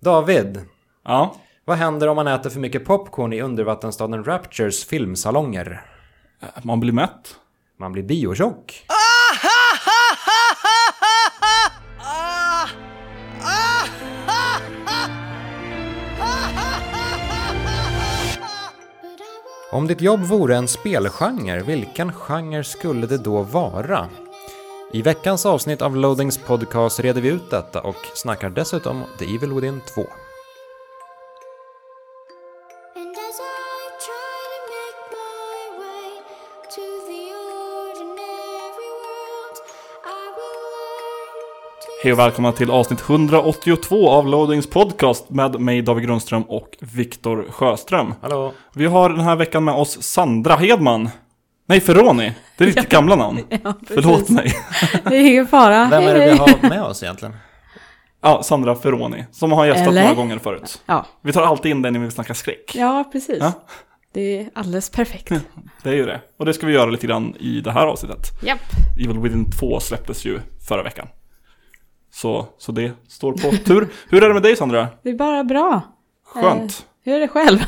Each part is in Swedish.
David, Ja. vad händer om man äter för mycket popcorn i undervattensstaden Raptures filmsalonger? Man blir mätt. Man blir biotjock. Om ditt jobb vore en spelgenre, vilken genre skulle det då vara? I veckans avsnitt av Loadings podcast reder vi ut detta och snackar dessutom om The Evil Within 2. And as I try to make my way to the ordinary world, I will learn to Hej och välkomna till avsnitt 182 av Loadings podcast med mig David Grundström och Viktor Sjöström. Hallå! Vi har den här veckan med oss Sandra Hedman. Nej, Ferroni. Det är ditt gamla namn. Ja, Förlåt mig. Det är ingen fara. Vem är det vi har med oss egentligen? Ja, Sandra Ferroni. Som har gästat Eller? några gånger förut. Ja. Vi tar alltid in den när vi snackar skräck. ja, precis. Ja. Det är alldeles perfekt. Det är ju det. Och det ska vi göra lite grann i det här avsnittet. Japp. Evil Within 2 släpptes ju förra veckan. Så, så det står på tur. Hur är det med dig Sandra? Det är bara bra. Skönt. Hur är det själv?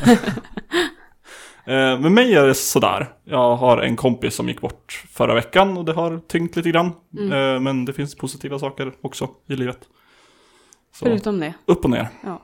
Eh, med mig är det sådär. Jag har en kompis som gick bort förra veckan och det har tyngt lite grann. Eh, men det finns positiva saker också i livet. Så, Förutom det. upp och ner. Ja.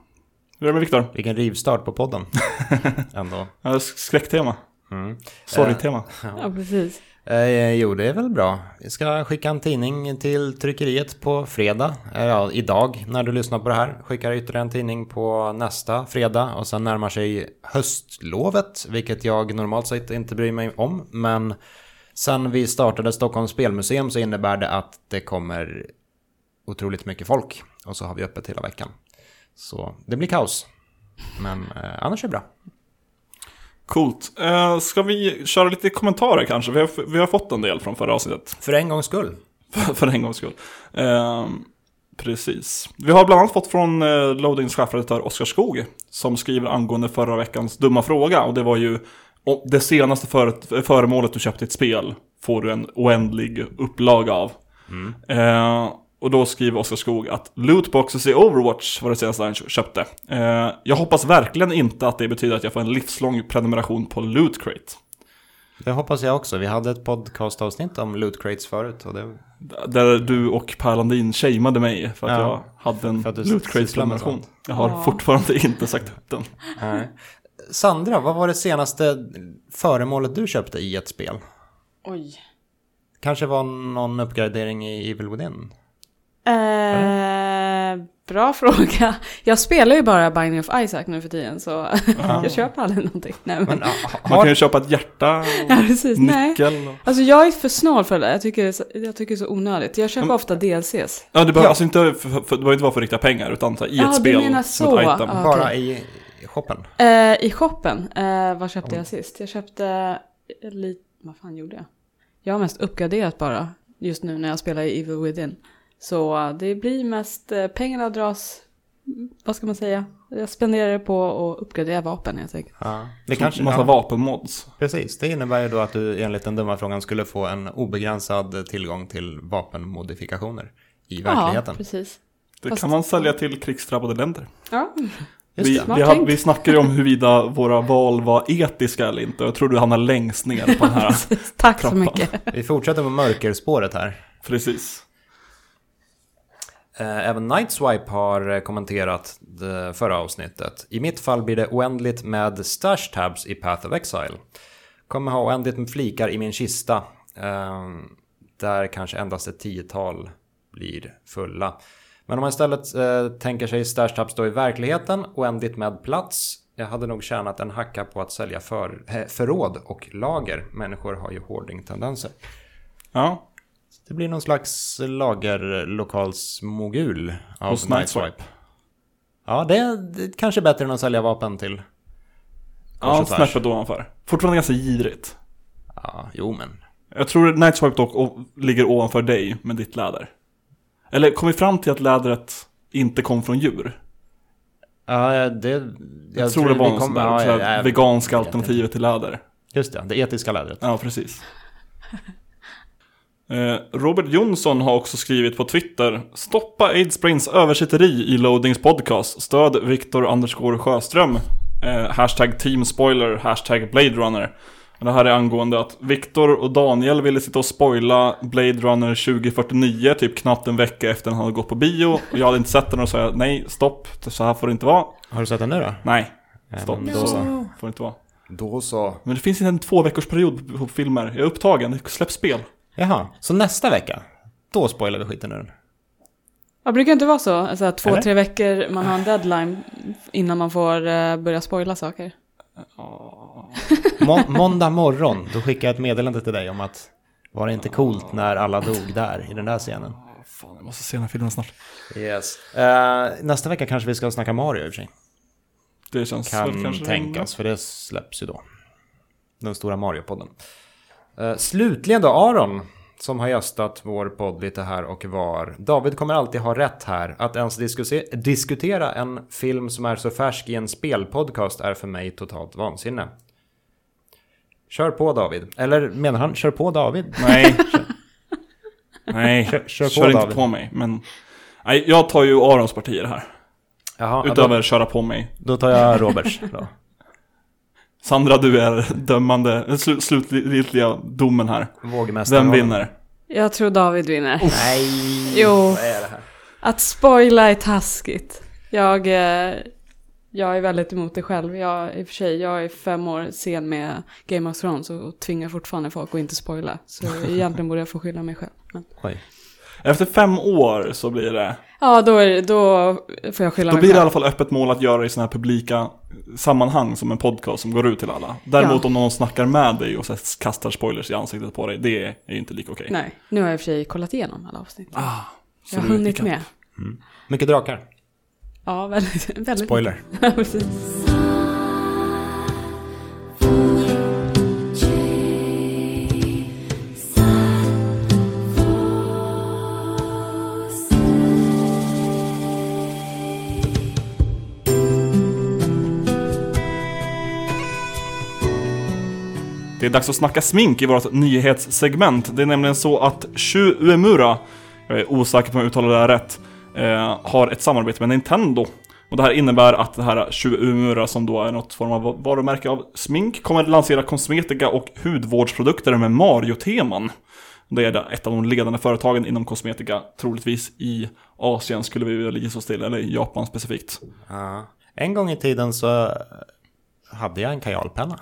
Hur är det med Viktor? Vilken rivstart på podden. Ändå. Skräcktema. Mm. Sorgtema. ja, precis. Eh, jo, det är väl bra. Vi ska skicka en tidning till tryckeriet på fredag. Eh, ja, idag när du lyssnar på det här. Skickar ytterligare en tidning på nästa fredag. Och sen närmar sig höstlovet, vilket jag normalt sett inte bryr mig om. Men sen vi startade Stockholms spelmuseum så innebär det att det kommer otroligt mycket folk. Och så har vi öppet hela veckan. Så det blir kaos. Men eh, annars är det bra. Coolt. Eh, ska vi köra lite kommentarer kanske? Vi har, vi har fått en del från förra avsnittet. För en gångs skull. För, för en gångs skull. Eh, precis. Vi har bland annat fått från eh, Loadings chefredaktör Oskar Skog. Som skriver angående förra veckans dumma fråga. Och det var ju det senaste före, föremålet du köpte i ett spel. Får du en oändlig upplaga av. Eh, och då skriver Oskar Skog att lootboxes i Overwatch var det senaste han köpte. Eh, jag hoppas verkligen inte att det betyder att jag får en livslång prenumeration på Loot Crate. Det hoppas jag också. Vi hade ett podcastavsnitt om loot crates förut. Och det Där du och Per Landin shameade mig för att Ja, jag hade en Loot Crate-prenumeration. sånt. Jag har Ja. fortfarande inte sagt upp den. Nej. Sandra, vad var det senaste föremålet du köpte i ett spel? Oj. Kanske var någon uppgradering i Evil Within? Eh, bra fråga. Jag spelar ju bara Binding of Isaac nu för tiden så jag köper aldrig någonting. Nej, men, Men, ah, Man kan har, ju köpa ett hjärta och ja, precis. Nej. nyckel. Och... Alltså jag är för snål för det. Jag tycker det är så, jag tycker det är så onödigt. Jag köper Men- ofta DLCs. Ja, det behöver Ja. alltså inte, för, för, det behöver inte vara för riktiga pengar utan så i Ja, ett spel som så. ett item. Ja. bara i, i shoppen? Eh, I shoppen, eh, vad köpte jag sist? Jag köpte lite, vad fan gjorde jag? Jag har mest uppgraderat bara just nu när jag spelar i Evil Within. Så det blir mest, eh, pengarna dras, vad ska man säga? Jag spenderar det på att uppgradera vapen helt enkelt. Ja. Det Kanske, kanske, massa ja, vapenmods. precis. Det innebär ju då att du enligt den dumma frågan skulle få en obegränsad tillgång till vapenmodifikationer i verkligheten. Ja, precis. Det Fast- kan man sälja till krigsdrabbade länder. Ja, Just Vi, vi, har, vi snackade ju om huruvida våra val var etiska eller inte. Jag tror du hamnar längst ner på den här. tack så mycket. Vi fortsätter på mörkerspåret här. Precis. Eh, även Nightswipe har eh, kommenterat det förra avsnittet. I mitt fall blir det oändligt med stash tabs i Path of Exile. Kommer ha oändligt med flikar i min kista. Ehm, där kanske endast ett tiotal blir fulla. Men om man istället eh, tänker sig stash tabs då i verkligheten, oändligt med plats. Jag hade nog tjänat en hacka på att sälja för, förråd och lager. Människor har ju hoarding-tendenser. Ja, det blir någon slags lagerlokalsmogul av hos Nightswipe. Ja, det är, det är kanske bättre än att sälja vapen till Ja, snäppet ovanför. Fortfarande ganska girigt. Ja, jo men. Jag tror Nightswipe dock ligger ovanför dig med ditt läder. Eller kom vi fram till att lädret inte kom från djur? Ja, det... Jag, Jag, tror det var något kom- ja, jag- veganska alternativet till läder. Just det, det etiska lädret. Ja, precis. Eh, Robert Jonsson har också skrivit på Twitter Stoppa Aidsbrains översitteri i Loadings podcast. Stöd Viktor underscore Sjöström. Eh, hashtag Team Spoiler, hashtag Blade Runner. Det här är angående att Viktor och Daniel ville sitta och spoila Blade Runner 2049 typ knappt en vecka efter den hade gått på bio. Och jag hade inte sett den och sa nej, stopp, så här får det inte vara. Har du sett den nu då? Nej, Ja, stopp, så då så. får det inte vara. Då så. Men det finns inte en två veckors period på- på filmer. Jag är upptagen, det släpps spel. Jaha, så nästa vecka? Då spoilar vi skiten ur den. Ja, brukar inte vara så? Alltså, två, Eller? tre veckor man har en deadline innan man får eh, börja spoila saker. Må- måndag morgon, då skickar jag ett meddelande till dig om att var det inte coolt när alla dog där i den där scenen? Åh, fan, jag måste se den här filmen snart. Yes. Eh, nästa vecka kanske vi ska snacka Mario i och för sig. Det känns väl Kan kanske tänkas, för det släpps ju då. Den stora Mario-podden. Eh, slutligen då Aron, som har gästat vår podd lite här och var. David kommer alltid ha rätt här. Att ens diskutera en film som är så färsk i en spelpodcast är för mig totalt vansinne. Kör på David. Eller menar han kör på David? Nej. Nej, Kör- kör, kör på, inte David. på mig. Men nej, jag tar ju Arons parti i det här. Jaha, ja, Utöver då, köra på mig. då tar jag Roberts då. Sandra, du är dömande, slu, slutgiltiga domen här. Vem vinner? Jag tror David vinner. Nej! Jo. Vad är det här? Att spoila är taskigt. Jag, eh, jag är väldigt emot det själv. Jag, I och för sig, jag är fem år sen med Game of Thrones och tvingar fortfarande folk att inte spoila. Så egentligen borde jag få skylla mig själv. Men, Oj. Efter fem år så blir det... ja, då, är, då får jag skylla Då mig blir det i själv. alla fall öppet mål att göra i sådana här publika sammanhang som en podcast som går ut till alla. Däremot Ja. om någon snackar med dig och så här kastar spoilers i ansiktet på dig, det är ju inte lika okej. Nej, nu har jag i och för sig kollat igenom alla avsnitt. Ah, så jag har du är hunnit ikapp. med. Mycket drakar. Ja, väldigt. väldigt Spoiler. Ja, precis. Det är dags att snacka smink i vårt nyhetssegment. Det är nämligen så att Shu Uemura, jag är osäker på om jag uttalar det här rätt, eh, har ett samarbete med Nintendo. Och det här innebär att det här Shu Uemura, som då är något form av varumärke av smink, kommer att lansera kosmetika och hudvårdsprodukter med Mario-teman. Det är ett av de ledande företagen inom kosmetika, troligtvis i Asien skulle vi väl gissa oss till, eller i Japan specifikt. Ja. En gång i tiden så hade jag en kajalpenna.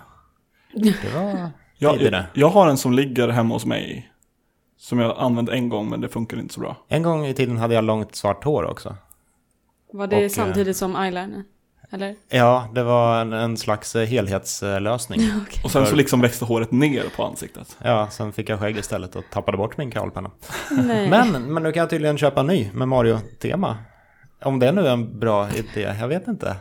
Det var Jag, jag, jag har en som ligger hemma hos mig, som jag använt en gång men det funkar inte så bra. En gång i tiden hade jag långt svart hår också. Var det Och, eh, samtidigt som eyeliner? Eller? Ja, det var en, en slags eh, helhetslösning. Okej. Och sen så liksom växte håret ner på ansiktet. Ja, sen fick jag skägg istället och tappade bort min kajalpenna. Nej. Men, men nu kan jag tydligen köpa en ny med Mario-tema. Om det nu är en bra idé, jag vet inte.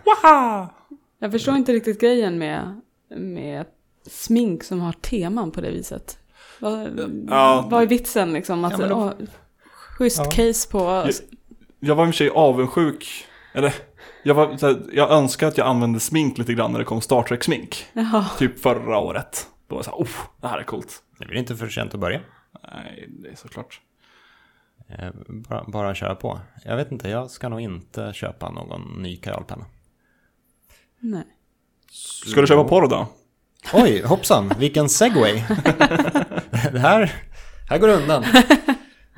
Jag förstår inte riktigt grejen med, med smink som har teman på det viset. Vad, Ja. vad är vitsen liksom? Att, Ja, då- åh, schysst Ja. case på... Jag var i och för sig avundsjuk, eller jag, var, så här, jag önskar att jag använde smink lite grann när det kom Star Trek-smink. Typ förra året. Då var jag såhär, oh, det här är coolt. Det blir inte för sent att börja. Nej, det är såklart. Eh, Bara, bara köra på. Jag vet inte, jag ska nog inte köpa någon ny kajalpenna. Nej. Ska du köpa på det då? Oj, hoppsan, vilken segway. det här, här går undan.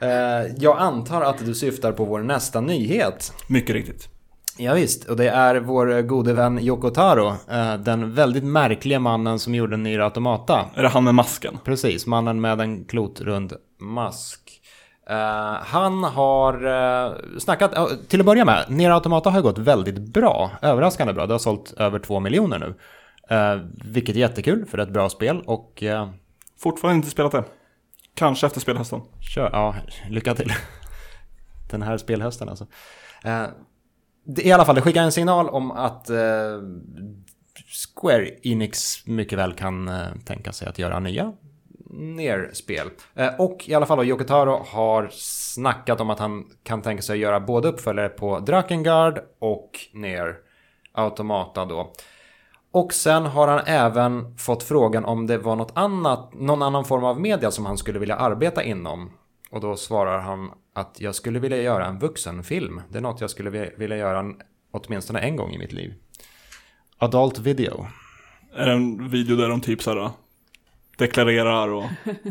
Eh, jag antar att du syftar på vår nästa nyhet. Mycket riktigt. Ja, visst, och det är vår gode vän Yoko Taro. eh, Den väldigt märkliga mannen som gjorde Nier Automata. Är det han med masken? Precis, mannen med en klotrund mask. Eh, han har snackat, till att börja med, Nier Automata har gått väldigt bra. Överraskande bra, det har sålt över två miljoner nu. Eh, vilket är jättekul, för det är ett bra spel och eh, Fortfarande inte spelat det. Kanske efter spelhösten. Kör, ja, lycka till. Den här spelhösten alltså. Eh, det, I alla fall, det skickar en signal om att eh, Square Enix mycket väl kan eh, tänka sig att göra nya ner-spel. Eh, och i alla fall då, Yoko Taro har snackat om att han kan tänka sig att göra både uppföljare på Drakengard och ner Automata då. Och sen har han även fått frågan om det var något annat, någon annan form av media som han skulle vilja arbeta inom. Och då svarar han att jag skulle vilja göra en vuxenfilm. Det är något jag skulle vi- vilja göra en, åtminstone en gång i mitt liv. Adult video. Är det en video där de typ såhär deklarerar och...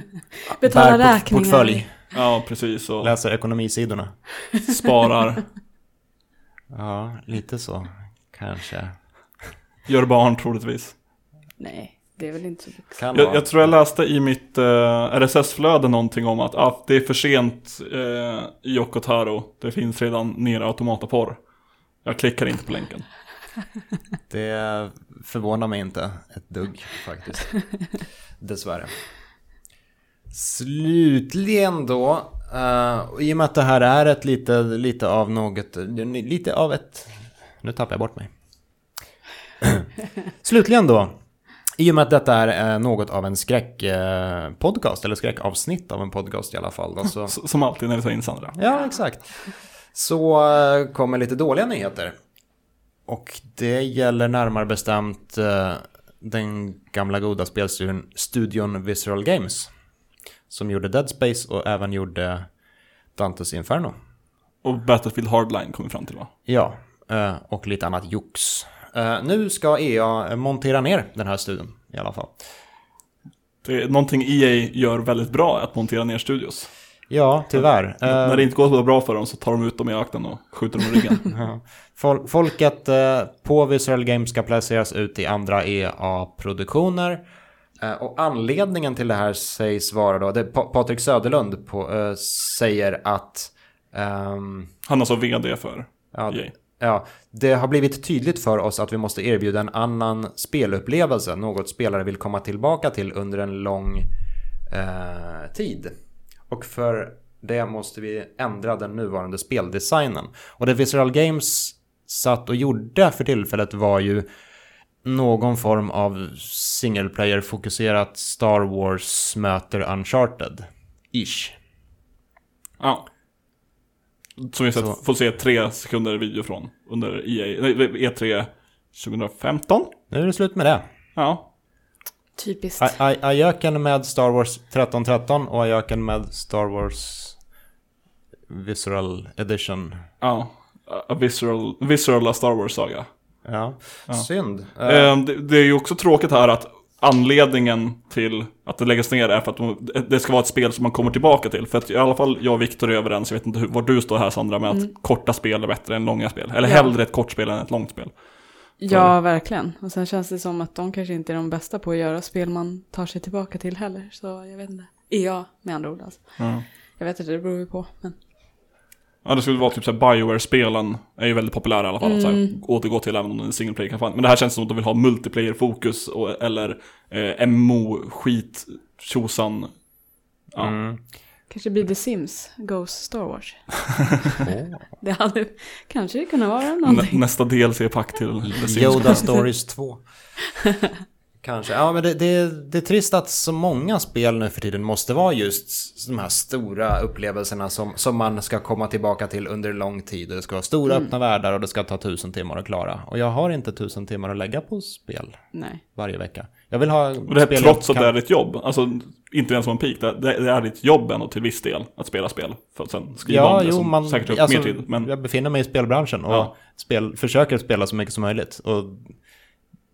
Betala Bär port- räkningar. portfölj. Ja, precis. Och Läser ekonomisidorna. sparar. Ja, lite så. Kanske. Gör barn troligtvis. Nej, det är väl inte så Jag, jag tror jag läste i mitt eh, RSS-flöde någonting om att ah, det är för sent eh, i Yoko Taro. Det finns redan ner automataporr. Jag klickar inte på länken. Det förvånar mig inte ett dugg faktiskt. Dessvärre. Slutligen då, uh, i och med att det här är ett lite, lite av något, lite av ett, nu tappar jag bort mig. Slutligen då, i och med att detta är eh, något av en skräckpodcast, eller skräckavsnitt av en podcast i alla fall. Då, så, S- Som alltid när det tar in Sandra. Ja, exakt. Så eh, kommer lite dåliga nyheter. Och det gäller närmare bestämt eh, den gamla goda spelstudion studion Visceral Games. Som gjorde Dead Space och även gjorde Dantes Inferno. Och Battlefield Hardline kommer vi fram till va? Ja, eh, och lite annat jox. Eh, Nu ska EA montera ner den här studion i alla fall. Det är någonting EA gör väldigt bra, att montera ner studios. Ja, tyvärr. Eh, När det inte går så bra för dem så tar de ut dem i akten och skjuter dem i ryggen. Ja. Fol- Folket eh, på Visual Games ska placeras ut i andra EA-produktioner. Eh, och anledningen till det här sägs vara då, det Pa- Patrik Söderlund på, eh, säger att ehm, Han är alltså vd för ja, EA ja, det har blivit tydligt för oss att vi måste erbjuda en annan spelupplevelse, något spelare vill komma tillbaka till under en lång eh, tid. Och för det måste vi ändra den nuvarande speldesignen. Och det Visceral Games satt och gjorde för tillfället var ju någon form av single player fokuserat Star Wars möter Uncharted. Ish. Ja. Som vi sett, får se tre sekunder video från under E EA, nej, E3 2015. Nu är det slut med det. Ja. Typiskt. Ajöken med Star Wars 1313 och ajöken med Star Wars Visceral Edition. Ja. A visceral, visceral Star Wars-saga. Ja, synd. Eh, Eh, det, det är ju också tråkigt här att anledningen till att det läggs ner är för att de, det ska vara ett spel som man kommer tillbaka till. För att i alla fall jag och Viktor är överens, jag vet inte hur, var du står här Sandra, med att korta spel är bättre än långa spel. Eller Ja. hellre ett kort spel än ett långt spel. Ja, verkligen. Och sen känns det som att de kanske inte är de bästa på att göra spel man tar sig tillbaka till heller. Så jag vet inte. EA med andra ord alltså. Ja. Jag vet inte, det beror ju på. Men... Ja, det skulle vara typ såhär, Bioware-spelen är ju väldigt populära i alla fall. Att så här, återgå till även om det är en single player-kampanj. Men det här känns som att de vill ha multiplayer-fokus och, eller eh, MMO-skit, tjosan. Ja. mm. Kanske blir The Sims Goes Star Wars. Det hade kanske kunnat vara Nä, någonting. nästa DLC-pack till The Sims. Yoda Stories 2. Kanske. Ja, men det, det, det är trist att så många spel nu för tiden måste vara just de här stora upplevelserna som, som man ska komma tillbaka till under lång tid. Och det ska vara stora öppna världar och det ska ta tusen timmar att klara. Och jag har inte tusen timmar att lägga på spel Nej. varje vecka. Jag vill ha Och det här spel trots jag att kan- det är ditt jobb. Alltså, inte ens som en peak. Det, det det är ditt jobb ändå till viss del att spela spel. För att sen skriva Ja, om det jo, som man, säkert upp alltså, mer tid. Men jag befinner mig i spelbranschen och Ja. spel, försöker spela så mycket som möjligt. Och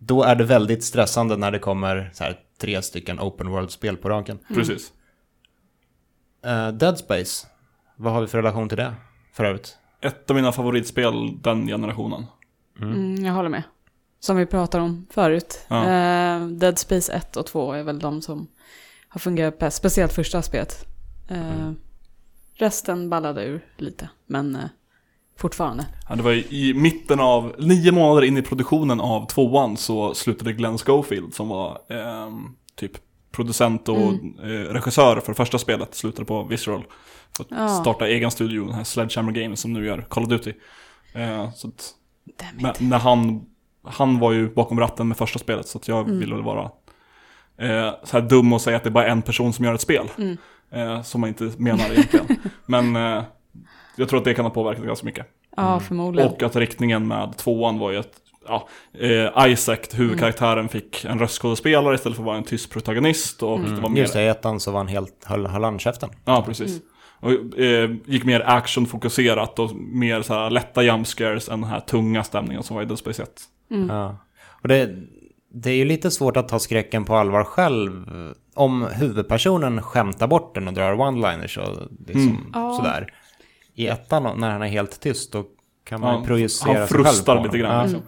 då är det väldigt stressande när det kommer så här, tre stycken open world-spel på raken. precis. Eh, Dead Space, vad har vi för relation till det för övrigt? Ett av mina favoritspel den generationen. Mm, jag håller med. Som vi pratade om förut. Ja. Eh, Dead Space 1 och 2 är väl de som har fungerat bäst. Speciellt första spelet. Eh, Resten ballade ur lite. Men fortfarande. Ja, det var i, mitten av, nio månader in i produktionen av tvåan så slutade Glenn Schofield som var ehm, typ producent och eh, regissör för första spelet, slutade på Visceral. För att Ja. starta egen studio, den här Sledgehammer Games som nu gör Call of Duty. Eh, så att, Damn när, han, han var ju bakom ratten med första spelet så att jag Mm. ville väl vara eh, så här dum och säga att det är bara en person som gör ett spel. Mm. Eh, som man inte menar egentligen. Men eh, jag tror att det kan ha påverkat ganska mycket. Ja, förmodligen. Och att riktningen med tvåan var ju att ja, eh, Isaac, huvudkaraktären, fick en röstskådespelare istället för att vara en tyst protagonist. Och det var mer, Just det, i ettan så var han helt, höll, höll han käften. Ja, precis. Och eh, gick mer actionfokuserat och mer så här lätta jumpscares än den här tunga stämningen som var i Dead Space 1. Ja. Och det, det är ju lite svårt att ta skräcken på allvar själv. Om huvudpersonen skämtar bort den och drar one-liners och liksom Ja. sådär. I ettan när han är helt tyst då kan man Ja, projicera han sig själv frustar lite grann. Ja. Liksom.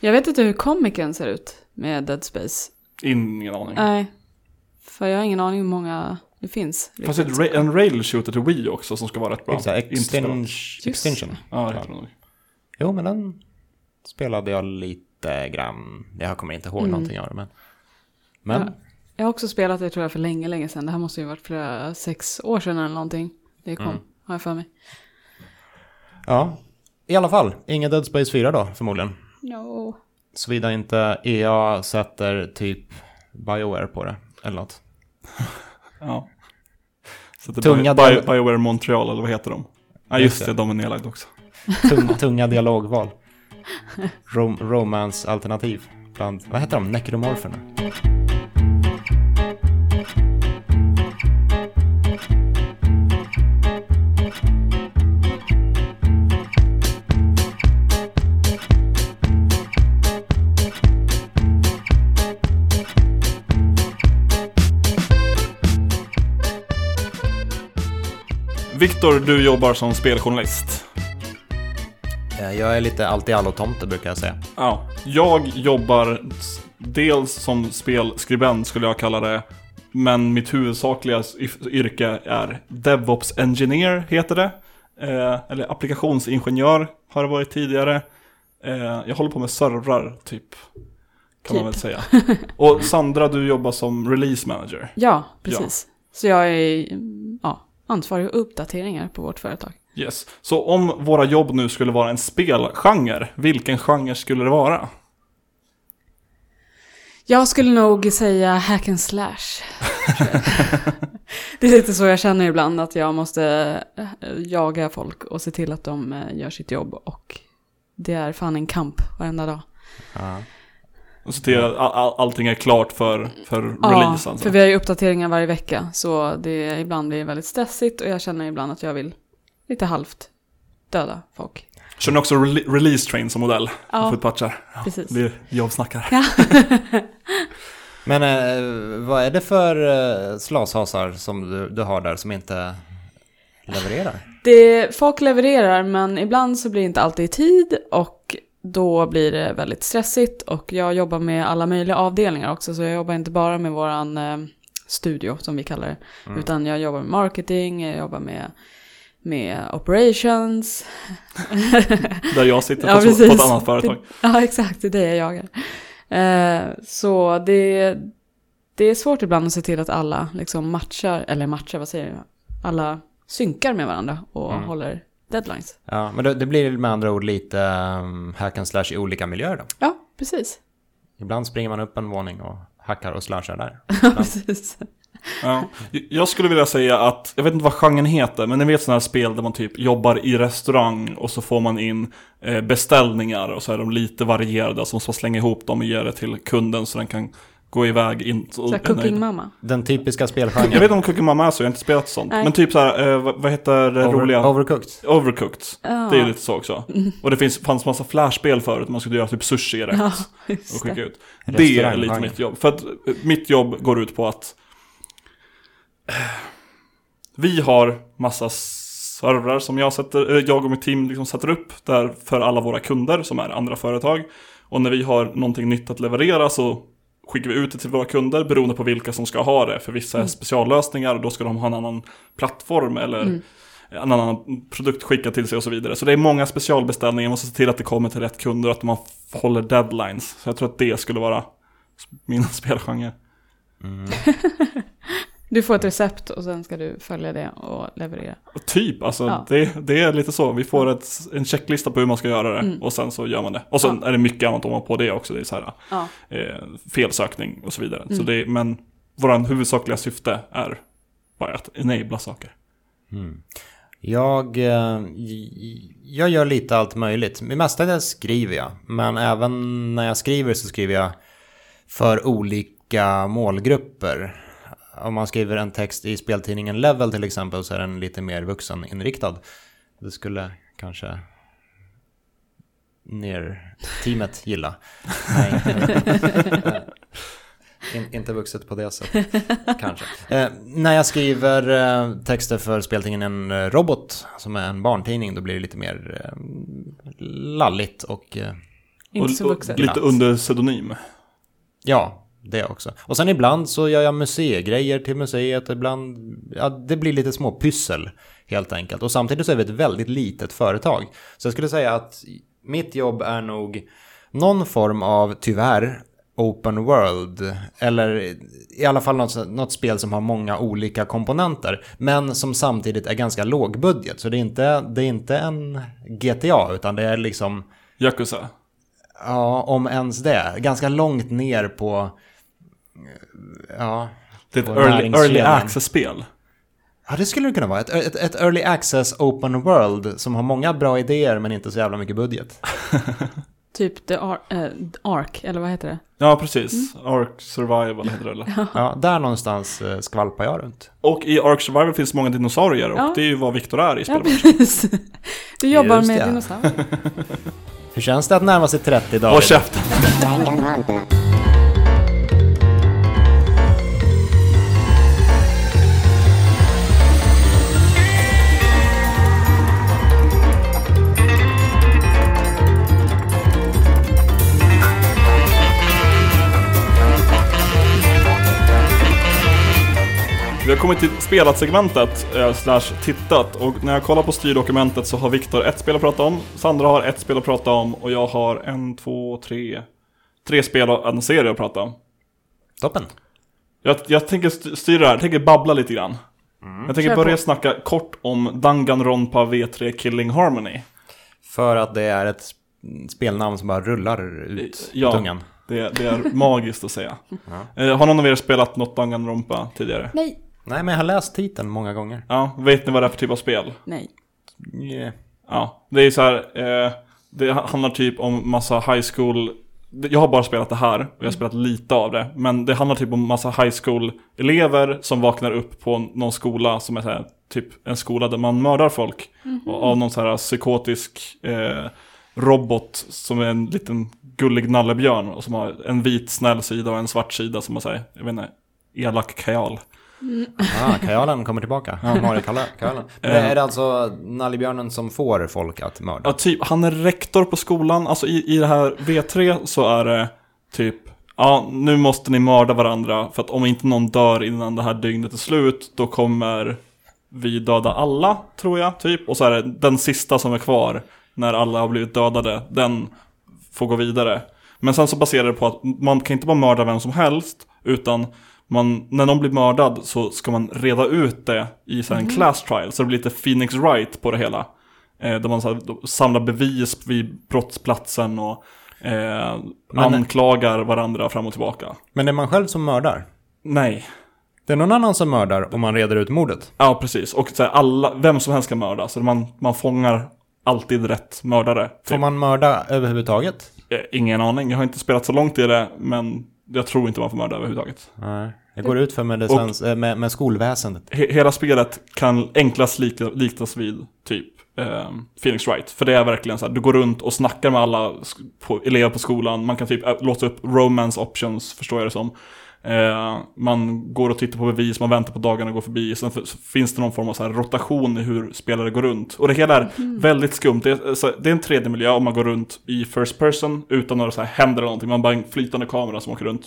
Jag vet inte hur komikern ser ut med Dead Space. Ingen aning. Nej. För jag har ingen aning hur många det finns. Fast det ett ra- en rail shooter till Wii också som ska vara rätt bra. Exakt, Inte spelat. extinction. Ja, det det nog. Jo, men den spelade jag lite grann. Jag kommer inte ihåg någonting av det, men... Men, Ja. Jag har också spelat det tror jag för länge, länge sedan. Det här måste ju varit flera, sex år sedan eller någonting. Det kom, har jag för mig. ja. I alla fall, ingen Dead Space 4 då, förmodligen. No. Såvida inte EA sätter typ Bioware på det, eller något. Ja. Så det Tunga Bio, Bioware Montreal, eller vad heter de? Ja, Just just det. det, de är nedlagda också. Tung, tunga dialogval. Rom, romance-alternativ. Bland, vad heter de? Necromorpherna? Viktor, du jobbar som speljournalist. Eh, Jag är lite allt-i-allo-tomte brukar jag säga. Ja. Jag jobbar dels som spelskribent skulle jag kalla det. Men mitt huvudsakliga yrke är DevOps Engineer, heter det. Eh, eller applikationsingenjör har det varit tidigare. Eh, jag håller på med servrar, typ. Kan man väl Typ. säga. Och Sandra, du jobbar som release manager. Ja, precis. Så jag är ja, ansvarig för uppdateringar på vårt företag. Yes. Så om våra jobb nu skulle vara en spelgenre, vilken genre skulle det vara? Jag skulle nog säga hack and slash. det är lite så jag känner ibland, att jag måste eh, jaga folk och se till att de eh, gör sitt jobb. Och det är fan en kamp varenda dag. Ja. Och se till att all, all, allting är klart för, för Ja, release alltså. för vi har ju uppdateringar varje vecka. Så det ibland blir väldigt stressigt och jag känner ibland att jag vill lite halvt döda folk. Kör ni också rele- release train som modell? Ja. För patchar. Precis. Det är jobbsnackare. Ja. Men eh, vad är det för eh, slashasar som du, du har där som inte levererar? Det, folk levererar men ibland så blir det inte alltid i tid och då blir det väldigt stressigt och jag jobbar med alla möjliga avdelningar också så jag jobbar inte bara med våran eh, studio som vi kallar det utan jag jobbar med marketing, jag jobbar med, med operations. Där jag sitter Ja, på, på ett annat företag. Ja exakt, det är det jag jagar. Eh, så det, det är svårt ibland att se till att alla liksom matchar, eller matchar, vad säger jag? Alla synkar med varandra och håller deadlines. Ja, men det, det blir med andra ord lite um, hack and slash i olika miljöer då. Ja, precis. Ibland springer man upp en våning och hackar och slashar där. precis. Ja. Jag skulle vilja säga att, jag vet inte vad genren heter, men ni vet sådana här spel där man typ jobbar i restaurang och så får man in eh, beställningar och så är de lite varierade. Så man slänga ihop dem och ge det till kunden så den kan gå iväg in. Så cooking mamma. Den typiska Jag spelgenren. vet inte om Cooking Mama är så, jag har inte spelat sånt. Nej. Men typ så här, eh, vad, heter det roliga? Over, overcooked. Overcooked. Ja. Det är ju lite så också. Och det finns, fanns massa flashspel förut, man skulle göra typ sushi rätt. Ja, och skicka det. ut. Det är lite mitt jobb. För att eh, mitt jobb går ut på att eh, vi har massa servrar som jag, sätter, eh, jag och mitt team liksom sätter upp där för alla våra kunder som är andra företag. Och när vi har någonting nytt att leverera så skickar vi ut det till våra kunder beroende på vilka som ska ha det. För vissa är speciallösningar och då ska de ha en annan plattform eller en annan produkt skickad till sig och så vidare. Så det är många specialbeställningar, man måste se till att det kommer till rätt kunder och att man håller deadlines. Så jag tror att det skulle vara min spelgenre. Du får ett recept och sen ska du följa det och leverera. Typ, alltså Ja. det, det är lite så. Vi får ett, en checklista på hur man ska göra det och sen så gör man det. Och sen är det mycket annat om man på det också. Det är så här Ja. eh, felsökning och så vidare. Så det, men våran huvudsakliga syfte är bara att enabla saker. Jag, eh, jag gör lite allt möjligt. Det mesta det skriver jag. Men även när jag skriver så skriver jag för olika målgrupper. Om man skriver en text i speltidningen Level till exempel så är den lite mer vuxeninriktad. Det skulle kanske ner teamet gilla. Nej, In, inte vuxet på det sättet, kanske. Eh, när jag skriver eh, texter för speltidningen eh, Robot, som är en barntidning, då blir det lite mer eh, lalligt och eh, Inte så och, och vuxet. lite under pseudonym. ja, det också. Och sen ibland så gör jag museigrejer till museet, ibland, ja, det blir lite små pyssel helt enkelt. Och samtidigt så är vi ett väldigt litet företag. Så jag skulle säga att mitt jobb är nog någon form av, tyvärr, open world. Eller i alla fall något, något spel som har många olika komponenter. Men som samtidigt är ganska lågbudget. Så det är inte, det är inte en GTA, utan det är liksom... Yakuza. Ja, om ens det. Ganska långt ner på... Ja, Det är ett early, early access-spel. Ja, det skulle det kunna vara. Ett, ett, ett early access open world som har många bra idéer men inte så jävla mycket budget. Typ The Ar- eh, Ark, eller vad heter det? Ja, precis. Ark Survival heter det eller? Ja, där någonstans eh, skvalpar jag runt. Och i Ark Survival finns många dinosaurier och Ja. det är ju vad Viktor är i Ja, spelet. precis. Du jobbar Just med det. dinosaurier. Hur känns det att närma sig 30 dagar? Håll käften! Vi har kommit till spelat-segmentet, eh, slash tittat, och när jag kollar på styrdokumentet så har Viktor ett spel att prata om, Sandra har ett spel att prata om, och jag har en, två, tre, tre spel och en serie att prata om. Toppen. Jag, jag tänker st- styra det här, jag tänker babbla lite grann. Jag tänker Kör börja på. snacka kort om Danganronpa V3 Killing Harmony. För att det är ett spelnamn som bara rullar ut Ja. ja. tungan. Det, det är magiskt att säga. Eh, har någon av er spelat något Danganronpa tidigare? Nej. Nej, men jag har läst titeln många gånger. Ja, vet ni vad det är för typ av spel? Nej. Yeah. Ja, det är så här. Eh, det handlar typ om massa high school. Jag har bara spelat det här och jag har spelat lite av det. Men det handlar typ om massa high school elever som vaknar upp på någon skola som är så här, typ en skola där man mördar folk. Och av någon så här psykotisk eh, robot som är en liten gullig nallebjörn och som har en vit snäll sida och en svart sida som man säger, jag vet inte, elak kajal. Ah, kajalen kommer tillbaka. Mario Kajalen. Men är det alltså nallebjörnen som får folk att mörda? Ja, typ, han är rektor på skolan. Alltså i, i det här V3 så är det typ, ja, nu måste ni mörda varandra för att om inte någon dör innan det här dygnet är slut, då kommer vi döda alla, tror jag, typ. Och så är det den sista som är kvar, när alla har blivit dödade, den får gå vidare. Men sen så baserar det på att man kan inte bara mörda vem som helst, utan man, när någon blir mördad så ska man reda ut det i så här en class trial, så det blir lite Phoenix Wright på det hela. Eh, där man så här, samlar bevis vid brottsplatsen och eh, Men- anklagar varandra fram och tillbaka. Men är man själv som mördar? Nej. Det är någon annan som mördar och man reder ut mordet? Ja, precis. Och så här, alla, vem som helst kan mörda, så man, man fångar alltid rätt mördare. Får man mörda överhuvudtaget? Eh, Ingen aning, jag har inte spelat så långt i det, men jag tror inte man får mörda överhuvudtaget. Nej. Det går ut för med, det eh, med, med skolväsendet. He hela spelet kan enklast lika, liknas vid typ eh, Phoenix Wright. För det är verkligen så här, du går runt och snackar med alla på, elever på skolan. Man kan typ låsa upp romance options, förstår jag det som. Eh, man går och tittar på bevis, man väntar på dagarna går förbi. Sen finns det någon form av så här rotation i hur spelare går runt. Och det hela är väldigt skumt. Det är, så, det är en 3D-miljö om man går runt i first person utan några så här händer eller någonting. Man bara en flytande kamera som åker runt.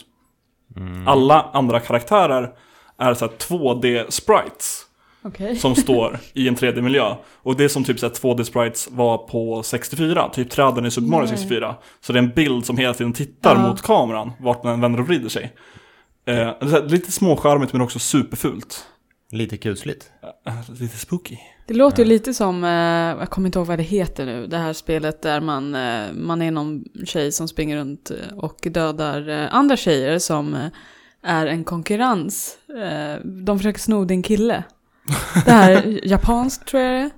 Alla andra karaktärer är så här 2D-sprites Okej. som står i en 3D-miljö. Och det är som typ så här 2D-sprites var på 64, typ träden i Super Mario Nej. 64. Så det är en bild som hela tiden tittar Ja. mot kameran, vart den vänder och vrider sig. Eh, lite småskärmigt men också superfult. Lite kusligt. Eh, lite spooky. Det låter ju lite som, eh, jag kommer inte ihåg vad det heter nu, det här spelet där man, eh, man är någon tjej som springer runt eh, och dödar eh, andra tjejer som eh, är en konkurrens. Eh, de försöker sno din kille. Det här är japanskt tror jag det är.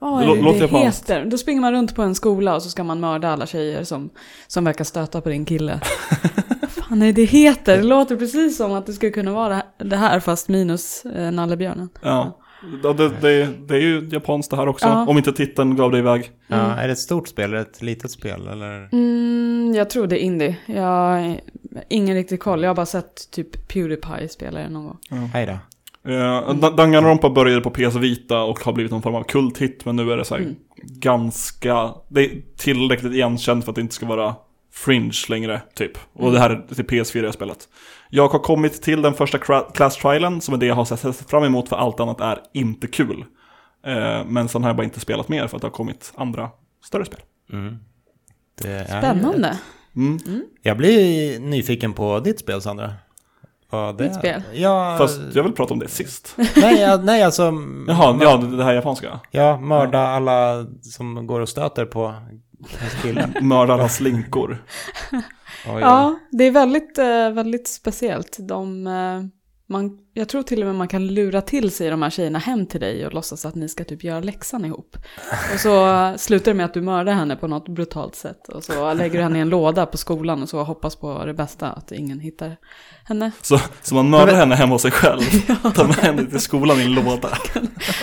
Lå- det låter det japanskt. heter? Då springer man runt på en skola och så ska man mörda alla tjejer som, som verkar stöta på din kille. Fan är det heter? Det låter precis som att det skulle kunna vara det här- fast minus eh, nallebjörnen. Ja. Ja, Det, det, det är ju japanskt det här också, Ja. om inte titeln gav dig iväg. Ja, är det ett stort spel eller ett litet spel? Eller? Mm, jag tror det är indie. Jag har ingen riktig koll. Jag har bara sett typ Pewdiepie spela det någon gång. Hej då. Uh, Danganronpa började på PS Vita och har blivit någon form av kulthit, men nu är det så här Mm. ganska, det är tillräckligt igenkänt för att det inte ska vara fringe längre, typ. Och det här är till PS4-spelet. Jag har kommit till den första class trialen, som är det jag har sett fram emot, för allt annat är inte kul. Eh, men sen har jag bara inte spelat mer för att det har kommit andra större spel. Mm. Det är Spännande. Mm. Jag blir nyfiken på ditt spel, Sandra. Vad det Mitt spel? Ja, Fast jag vill prata om det sist. nej, ja, nej, alltså... Jaha, ja, det, det här japanska. Ja, mörda alla som går och stöter på hans kille. Mörda alla slinkor. Oj, oj. Ja, det är väldigt, eh, väldigt speciellt. De, eh, man, jag tror till och med man kan lura till sig de här tjejerna hem till dig och låtsas att ni ska typ göra läxan ihop. Och så slutar det med att du mördar henne på något brutalt sätt. Och så lägger du henne i en låda på skolan och så hoppas på det bästa, att ingen hittar henne. Så, så man mördar henne hemma hos sig själv. Tar med henne till skolan i en låda.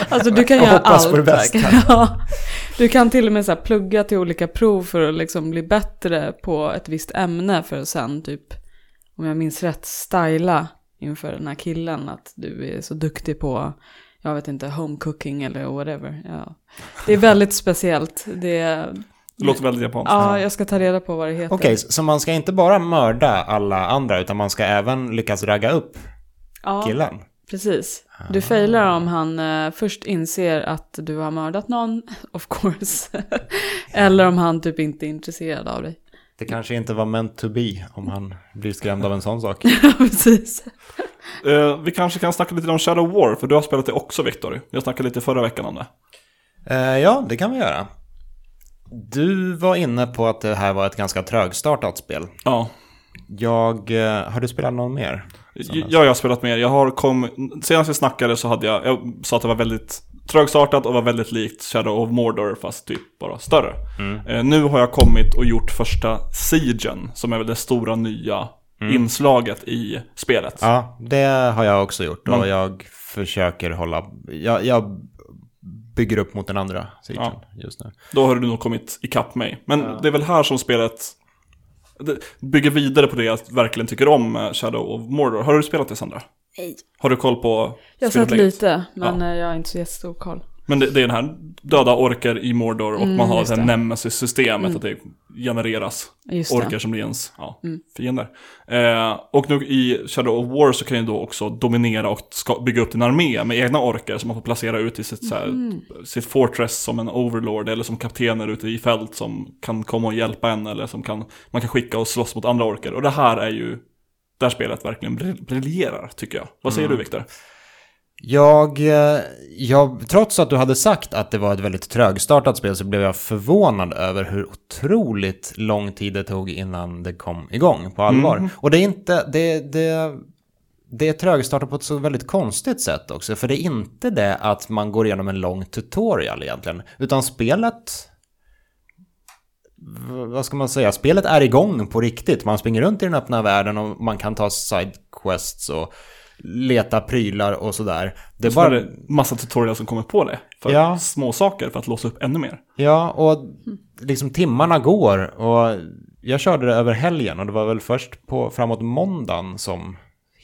Alltså du kan Och göra hoppas allt. på det bästa. Ja. Du kan till och med så här plugga till olika prov för att liksom bli bättre på ett visst ämne för att sen typ, om jag minns rätt, styla inför den här killen att du är så duktig på, jag vet inte, home cooking eller whatever. Ja. Det är väldigt speciellt. Det är, Det låter väldigt japanskt. ja, jag ska ta reda på vad det heter. Okej, så man ska inte bara mörda alla andra, utan man ska även lyckas ragga upp ja, killen? Precis. Du failar om han eh, först inser att du har mördat någon, of course. Eller om han typ inte är intresserad av dig. Det kanske inte var meant to be om han blir skrämd av en sån sak. Ja, precis. Eh, vi kanske kan snacka lite om Shadow War, för du har spelat det också Viktor. Jag snackade lite förra veckan om det. Eh, ja, det kan vi göra. Du var inne på att det här var ett ganska trögstartat spel. Ja, Jag, eh, har du spelat någon mer? ja jag har spelat mer. Jag har kom, senast vi snackade så hade jag, jag sa att det var väldigt trögstartat och var väldigt likt Shadow of Mordor, fast typ bara större. Eh, nu har jag kommit och gjort första Siegen, som är väl det stora nya inslaget i spelet. Ja, det har jag också gjort och Man- jag försöker hålla... Jag, jag bygger upp mot den andra sidan just nu. Då har du nog kommit ikapp mig. Men det är väl här som spelet bygger vidare på det jag verkligen tycker om Shadow of Mordor. Har du spelat det Sandra? Nej. Har du koll på Jag har sett lite, men Ja. eh, jag har inte så jättestor koll. Men det, det är den här döda orker i Mordor och Mm, man har det här nemesis-systemet att det genereras Just orker det. som blir ens ja, Mm. fiender. Eh, och nu i Shadow of War så kan ju då också dominera och ska bygga upp din armé med egna orker som man får placera ut i sitt, så här, Mm. sitt fortress som en overlord eller som kaptener ute i fält som kan komma och hjälpa en eller som kan, man kan skicka och slåss mot andra orker. Och det här är ju där spelet verkligen briljerar tycker jag. Vad säger Mm. du Viktor? Jag, eh, jag, trots att du hade sagt att det var ett väldigt trögstartat spel så blev jag förvånad över hur otroligt lång tid det tog innan det kom igång på allvar. Och det är inte, det, det, det är trögstartat på ett så väldigt konstigt sätt också. För det är inte det att man går igenom en lång tutorial egentligen. Utan spelet, vad ska man säga, spelet är igång på riktigt. Man springer runt i den öppna världen och man kan ta sidequests och leta prylar och sådär. Det är Så bara... det massa tutorials som kommer på det. För Ja. små saker för att låsa upp ännu mer. Ja, och liksom timmarna går och jag körde det över helgen och det var väl först på framåt måndagen som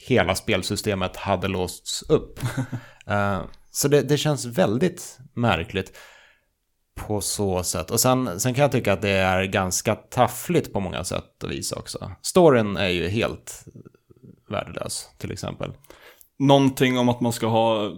hela spelsystemet hade låsts upp. Eh, så det, det känns väldigt märkligt på så sätt. Och sen, sen kan jag tycka att det är ganska taffligt på många sätt och vis också. Storyn är ju helt värdelös till exempel. Någonting om att man ska ha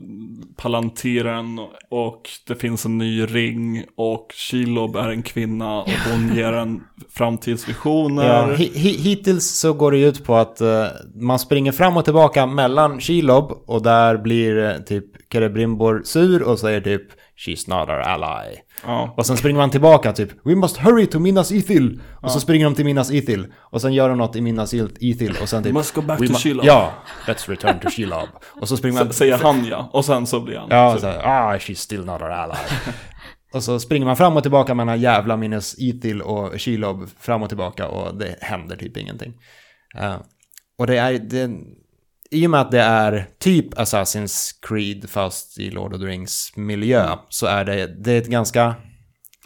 Palantiren och det finns en ny ring och Shelob är en kvinna och hon ger en framtidsvisioner. Ja, hi- hi- hittills så går det ut på att eh, man springer fram och tillbaka mellan Shelob och där blir eh, typ Cerebrimbor sur och säger typ She's not our ally. Ja. Och sen springer man tillbaka typ We must hurry to Minas Ithil. Och så springer de till Minas Ithil. Och sen gör de något i Minas Ithil och sen typ Must go back "We to Shelob." Ja, let's return to Shelob. Och så springer man... S- Säger han ja, och sen så blir han. Ja, så- så här, ah, she's still not our ally. Och så springer man fram och tillbaka med den här jävla minus Ithil och Shelob fram och tillbaka och det händer typ ingenting. Eh, och det är, det, i och med att det är typ Assassin's Creed fast i Lord of the Rings miljö så är det, det är ett ganska Jag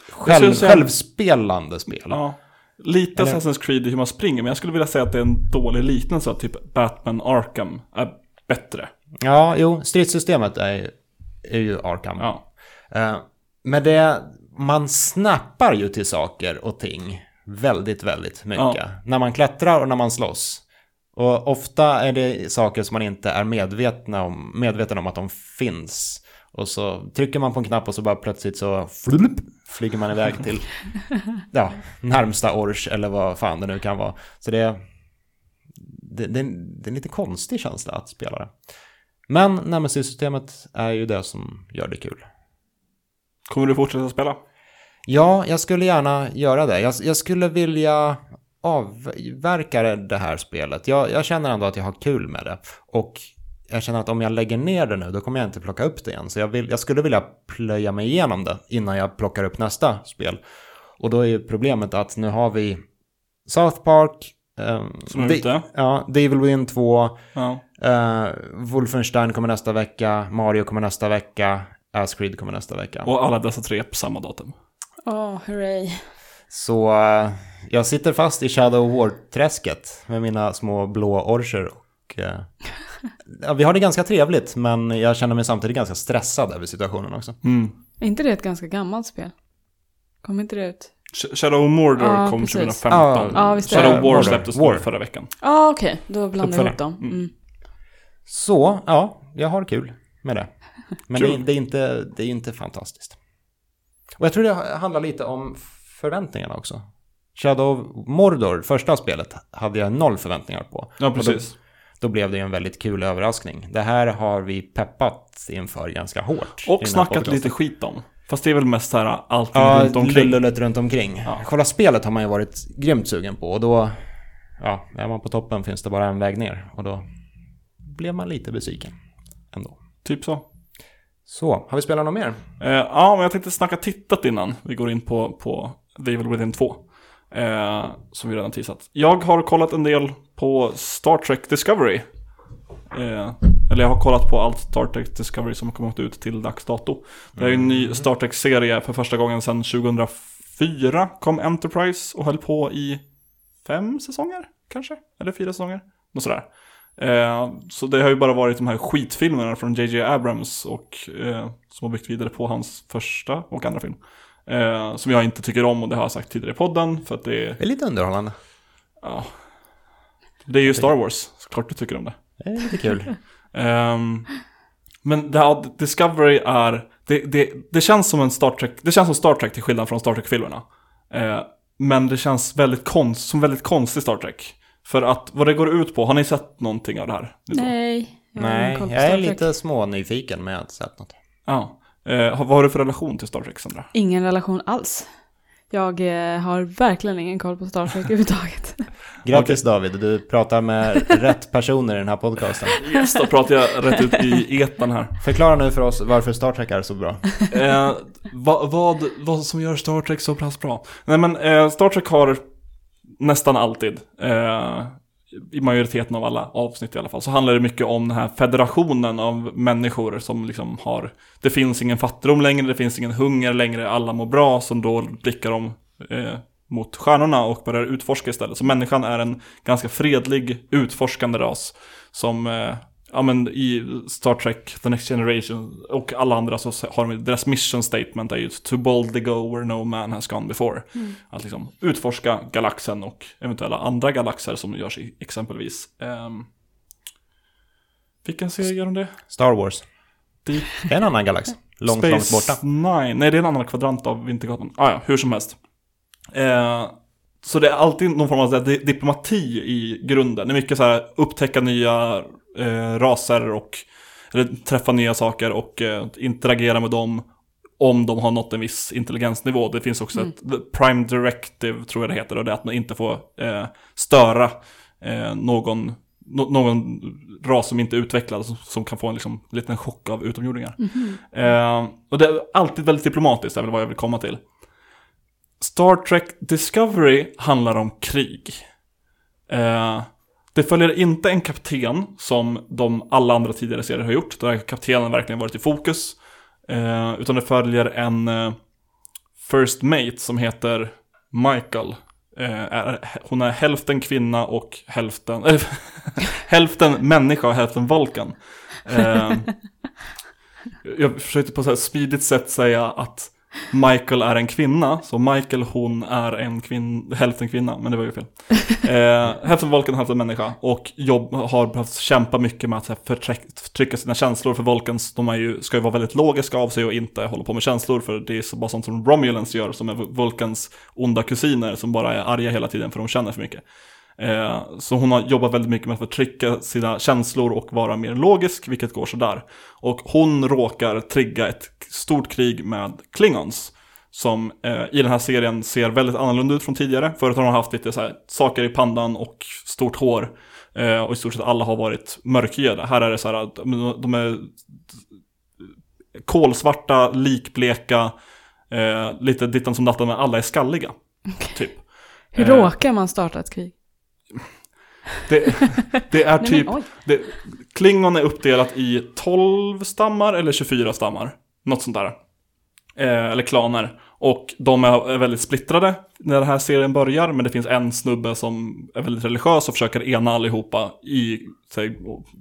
själv, säga- självspelande spel. Ja. Lite Eller- Assassin's Creed i hur man springer, men jag skulle vilja säga att det är en dålig liknelse. att Typ Batman Arkham är bättre. Ja, jo, stridssystemet är, är ju Arkham. Ja. Eh, men det, man snappar ju till saker och ting väldigt, väldigt mycket. Ja. När man klättrar och när man slåss. Och ofta är det saker som man inte är medvetna om, medveten om att de finns. Och så trycker man på en knapp och så bara plötsligt så flup, flyger man iväg till ja, närmsta ors eller vad fan det nu kan vara. Så det, det, det, det är en lite konstig känsla att spela det. Men Nemesis-systemet är ju det som gör det kul. Kommer du fortsätta spela? Ja, jag skulle gärna göra det. Jag, jag skulle vilja avverka det här spelet. Jag, jag känner ändå att jag har kul med det. Och jag känner att om jag lägger ner det nu, då kommer jag inte plocka upp det igen. Så jag, vill, jag skulle vilja plöja mig igenom det innan jag plockar upp nästa spel. Och då är ju problemet att nu har vi South Park, ehm, Som är ute. Ja, The Evil Within 2, Ja. uh, Wolfenstein kommer nästa vecka, Mario kommer nästa vecka, Ascreed kommer nästa vecka. Och alla dessa tre på samma datum. Åh, hurray. Så eh, jag sitter fast i Shadow of War-träsket med mina små blå orcher. Och, eh, ja, vi har det ganska trevligt, men jag känner mig samtidigt ganska stressad över situationen också. Mm. Är inte det ett ganska gammalt spel? Kommer inte det ut? Sh- Shadow of Mordor Ja, kom precis. 2015. Ja, Ja, visst är Shadow War släpptes War. förra veckan. Ja, ah, okej. Då blandar jag ihop dem. Mm. Så, ja, jag har kul med det. Men det, det, är inte, det är inte fantastiskt. Och jag tror det handlar lite om förväntningarna också. Shadow of Mordor, första spelet, hade jag noll förväntningar på. Ja, Och då- precis. Då blev det ju en väldigt kul överraskning. Det här har vi peppat inför ganska hårt. Och snackat lite skit om. Fast det är väl mest så här allting Ja, runt omkring. lullet runt omkring. Ja. Själva spelet har man ju varit grymt sugen på och då, ja, är man på toppen finns det bara en väg ner och då blev man lite besviken ändå. Typ så. Så, har vi spelat något mer? Eh, ja, men jag tänkte snacka tittat innan vi går in på, på The Evil Within 2. Eh, som vi redan teasat. Jag har kollat en del på Star Trek Discovery. Eh, eller jag har kollat på allt Star Trek Discovery som har kommit ut till dags dato. Det är en ny Star Trek-serie för första gången sedan 2004 kom Enterprise och höll på i fem säsonger kanske? Eller fyra säsonger? Något sådär. Eh, så det har ju bara varit de här skitfilmerna från JJ Abrams och eh, som har byggt vidare på hans första och andra film. Eh, som jag inte tycker om och det har jag sagt tidigare i podden för att det är, Det är lite underhållande. ja, det är ju Star Wars, såklart du tycker om det. Det är lite kul. Ehm, men det här, Discovery är, det, det, det känns som en Star Trek, det känns som Star Trek till skillnad från Star Trek-filmerna. Eh, men det känns väldigt konst, som väldigt konstig Star Trek. För att vad det går ut på, har ni sett någonting av det här? Nej. jag Nej, jag är lite smånyfiken men jag har inte sett något. Ja. Eh, vad har du för relation till Star Trek, Sandra? Ingen relation alls. Jag eh, har verkligen ingen koll på Star Trek överhuvudtaget. Grattis David, du pratar med rätt personer i den här podcasten. Yes, då pratar jag rätt ut i etan här. Förklara nu för oss varför Star Trek är så bra. Eh, vad, vad, vad som gör Star Trek så pass bra? Nej men eh, Star Trek har nästan alltid, eh, i majoriteten av alla avsnitt i alla fall, så handlar det mycket om den här federationen av människor som liksom har, det finns ingen fattigdom längre, det finns ingen hunger längre, alla mår bra, som då blickar de eh, mot stjärnorna och börjar utforska istället. Så människan är en ganska fredlig, utforskande ras som eh, ja men i Star Trek, The Next Generation och alla andra så har de, deras mission statement är ju to boldly go where no man has gone before. Att liksom utforska galaxen och eventuella andra galaxer som görs i exempelvis. Um, vilken serie gör de det? Star Wars. Det är en annan galax. Långt, långt borta. Nine. Nej, det är en annan kvadrant av Vintergatan. Ah, ja, hur som helst. Eh, så det är alltid någon form av diplomati i grunden. Det är mycket så här upptäcka nya eh, raser och eller träffa nya saker och eh, interagera med dem om de har nått en viss intelligensnivå. Det finns också ett the Prime Directive, tror jag det heter, och det är att man inte får eh, störa eh, någon no- någon ras som inte är utvecklad som, som kan få en liksom, liten chock av utomjordingar. Eh, och det är alltid väldigt diplomatiskt, är väl vad jag vill komma till. Star Trek Discovery handlar om krig. Det följer inte en kapten som de alla andra tidigare serier har gjort. Där kaptenen verkligen varit i fokus. Eh, utan det följer en eh, First Mate som heter Michael. Eh, är, hon är hälften kvinna och hälften, eller, hälften människa och hälften Vulcan. Eh, jag försökte på här smidigt sätt säga att Michael är en kvinna, så Michael hon är en kvinn, hälften kvinna, men det var ju fel. Eh, hälften Vulcan, hälften människa och jobb, har behövt kämpa mycket med att här, förtryck, förtrycka sina känslor för Vulcans, de är ju, ska ju vara väldigt logiska av sig och inte hålla på med känslor för det är så bara sånt som Romulans gör som är Vulcans onda kusiner som bara är arga hela tiden för de känner för mycket. Eh, så hon har jobbat väldigt mycket med att förtrycka sina känslor och vara mer logisk, vilket går sådär. Och hon råkar trigga ett stort krig med Klingons. Som eh, i den här serien ser väldigt annorlunda ut från tidigare. Förut har de haft lite så här, saker i pandan och stort hår. Eh, och i stort sett alla har varit mörkhyade. Här är det så här att de- är kolsvarta, likbleka, eh, lite dittan som dattan, men alla är skalliga. Typ. Hur råkar man starta ett krig? Det, det är Nej, typ, oj. det, Klingon är uppdelat i 12 stammar eller 24 stammar. Något sånt där. Eh, eller klaner. Och de är, väldigt splittrade när den här serien börjar. Men det finns en snubbe som är väldigt religiös och försöker ena allihopa i, säg,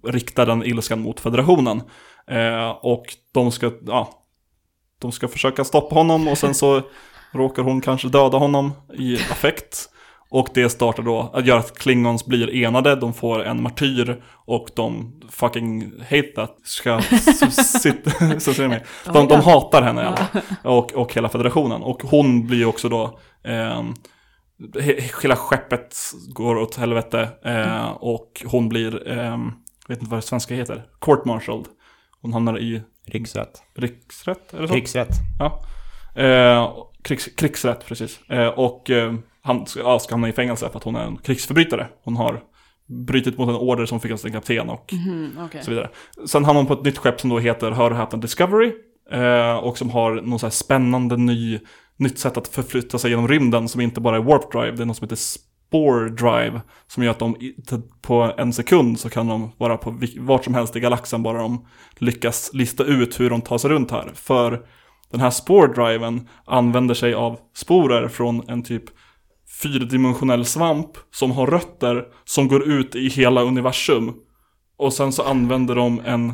rikta den ilskan mot federationen. Eh, och de ska, ja, de ska försöka stoppa honom och sen så råkar hon kanske döda honom i affekt. Och det startar då att göra att Klingons blir enade, de får en martyr och de fucking hate that. Ska sitta, så ser med. De, de hatar henne i alla fall. Och, och hela federationen. Och hon blir också då ehm, he- Hela skeppet går åt helvete eh, och hon blir, ehm, vet inte vad det svenska heter, court-martialed. Hon hamnar i Riksrätt. riksrätt, eller så? Krigsrätt. Ja. Eh, krigs, krigsrätt, precis. Eh, och eh, han ska, ja, ska hamna i fängelse för att hon är en krigsförbrytare. Hon har brutit mot en order som fick av sin kapten och Mhm, okej. så vidare. Sen hamnar hon på ett nytt skepp som då heter, hör och häpna, Discovery. Eh, och som har någon så här spännande ny, nytt sätt att förflytta sig genom rymden som inte bara är warp drive. Det är något som heter spore drive. Som gör att de på en sekund så kan de vara på vart som helst i galaxen bara de lyckas lista ut hur de tar sig runt här. För den här spore-driven använder sig av sporer från en typ fyrdimensionell svamp som har rötter som går ut i hela universum. Och sen så använder de en...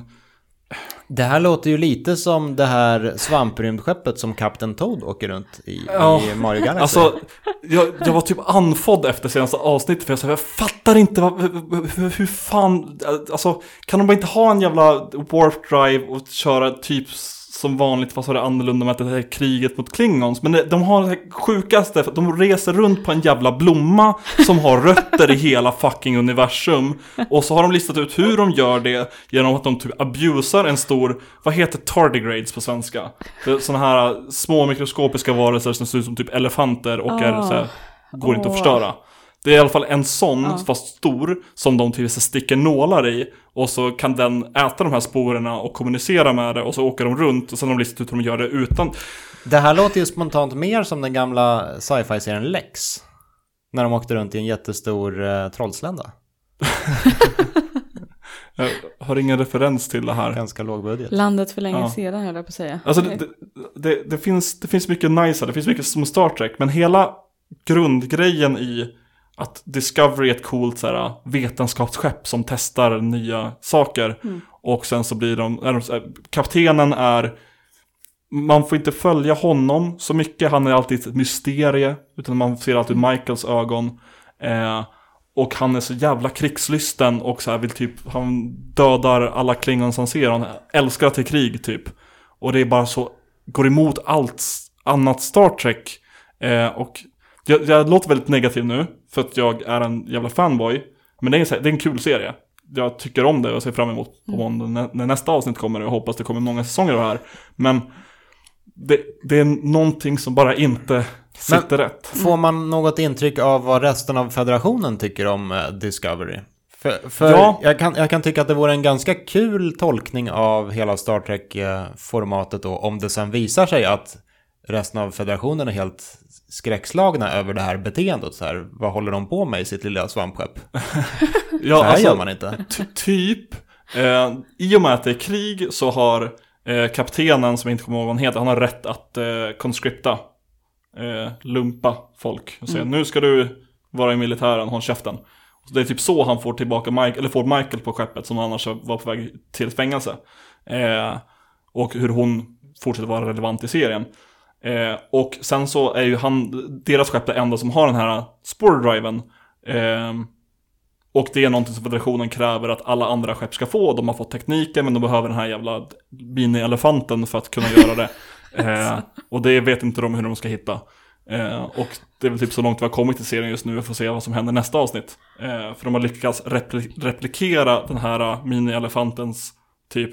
Det här låter ju lite som det här svamprymdskeppet som Captain Toad åker runt i, Ja, i Mario Galaxy. Alltså, jag, jag var typ andfådd efter senaste avsnittet för jag sa, jag fattar inte vad, hur, hur fan, alltså kan de bara inte ha en jävla warp drive och köra typ som vanligt fast har det annorlunda med att det här är kriget mot Klingons. Men det- de har det sjukaste, för att de reser runt på en jävla blomma som har rötter i hela fucking universum. Och så har de listat ut hur de gör det genom att de typ abusar en stor, vad heter tardigrades på svenska? Är Sådana här små mikroskopiska varelser som ser ut som typ elefanter och är Ah. så här, går inte att förstöra. Det är i alla fall en sån, Ja. fast stor, som de typ så sticker nålar i. Och så kan den äta de här sporerna och kommunicera med det och så åker de runt och sen har de listat ut hur de gör det utan. Det här låter ju spontant mer som den gamla sci-fi-serien Lex. När de åkte runt i en jättestor eh, trollslända. Jag har ingen referens till det här. Ganska låg budget. Landet för länge Ja. sedan höll jag på att säga. Alltså det, det, det, det, finns, det finns mycket nice här, det finns mycket som Star Trek, men hela grundgrejen i att Discovery är ett coolt så här, vetenskapsskepp som testar nya saker. Och sen så blir de, är de kaptenen är, man får inte följa honom så mycket, han är alltid ett mysterie, utan man ser alltid Michaels ögon. Eh, och han är så jävla krigslysten och så här vill typ, han dödar alla klingons han ser, han älskar att till krig typ. Och det är bara så, går emot allt annat Star Trek. Eh, och jag, jag låter väldigt negativ nu, för att jag är en jävla fanboy. Men det är, en det är en kul serie. Jag tycker om det och ser fram emot på måndag när, när nästa avsnitt kommer. Jag hoppas det kommer många säsonger av det här. Men det, det är någonting som bara inte sitter rätt. Får man något intryck av vad resten av federationen tycker om eh, Discovery? För, för Ja. jag, kan, jag kan tycka att det vore en ganska kul tolkning av hela Star Trek-formatet då, om det sen visar sig att resten av federationen är helt skräckslagna över det här beteendet. Så här, vad håller de på med i sitt lilla svampskepp? Ja, så här alltså, gör man inte. Ty- typ. Eh, I och med att det är krig så har eh, kaptenen, som jag inte kommer ihåg vad han heter, han har rätt att eh, conscripta, eh, lumpa folk. Och säga nu ska du vara i militären, håll käften. Så det är typ så han får tillbaka Mike, eller får Michael på skeppet som annars var på väg till ett fängelse. Eh, och hur hon fortsätter vara relevant i serien. Eh, och sen så är ju han, deras skepp det enda som har den här spordriven. Eh, och det är någonting som federationen kräver att alla andra skepp ska få. De har fått tekniken men de behöver den här jävla mini-elefanten för att kunna göra det. Eh, och det vet inte de hur de ska hitta. Eh, och det är väl typ så långt vi har kommit i serien just nu. Vi får se vad som händer nästa avsnitt. Eh, för de har lyckats repli- replikera den här eh, mini-elefantens typ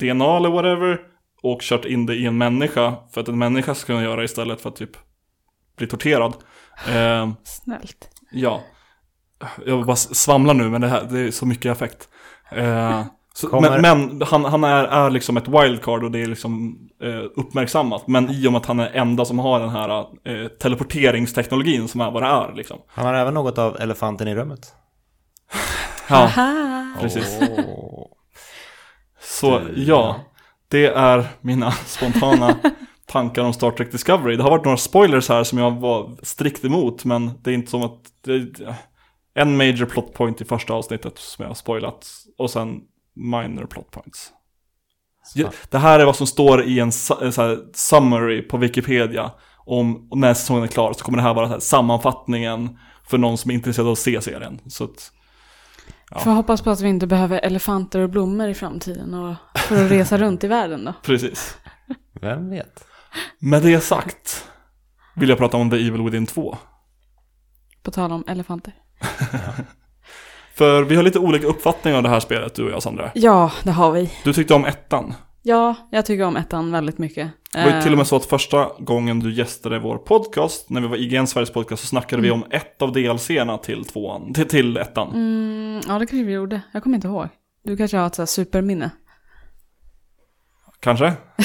DNA eller whatever. Och kört in det i en människa. För att en människa ska kunna göra det istället för att typ bli torterad. Eh, Snällt. Ja. Jag bara svamlar nu, men det, här, det är så mycket effekt. Eh, så, Kommer- Men, men han, han är, är liksom ett wildcard och det är liksom eh, uppmärksammat. Men i och med att han är enda som har den här eh, teleporteringsteknologin som är vad det är liksom. Han har även något av elefanten i rummet. Ja, precis. Åh. Så ja, det är mina spontana tankar om Star Trek Discovery. Det har varit några spoilers här som jag var strikt emot, men det är inte som att... En major plot point i första avsnittet som jag har spoilat, och sen minor plot points. Ja, Det här är vad som står i en, summary på Wikipedia. Om när säsongen är klar så kommer det här vara här sammanfattningen för någon som är intresserad av att se serien. Så att, Ja. Får hoppas på att vi inte behöver elefanter och blommor i framtiden och för att resa runt i världen då. precis. Vem vet? Med det sagt vill jag prata om The Evil Within 2. På tal om elefanter. För vi har lite olika uppfattningar av det här spelet, du och jag Sandra. Ja, det har vi. Du tyckte om ettan. Ja, jag tycker om ettan väldigt mycket. Det var ju Eh, till och med så att första gången du gästade vår podcast, när vi var IGN Sveriges podcast, så snackade vi om ett av DLC-erna till tvåan, till, till ettan. Mm, ja, det kanske vi gjorde. Jag kommer inte ihåg. Du kanske har ett så här superminne. Kanske?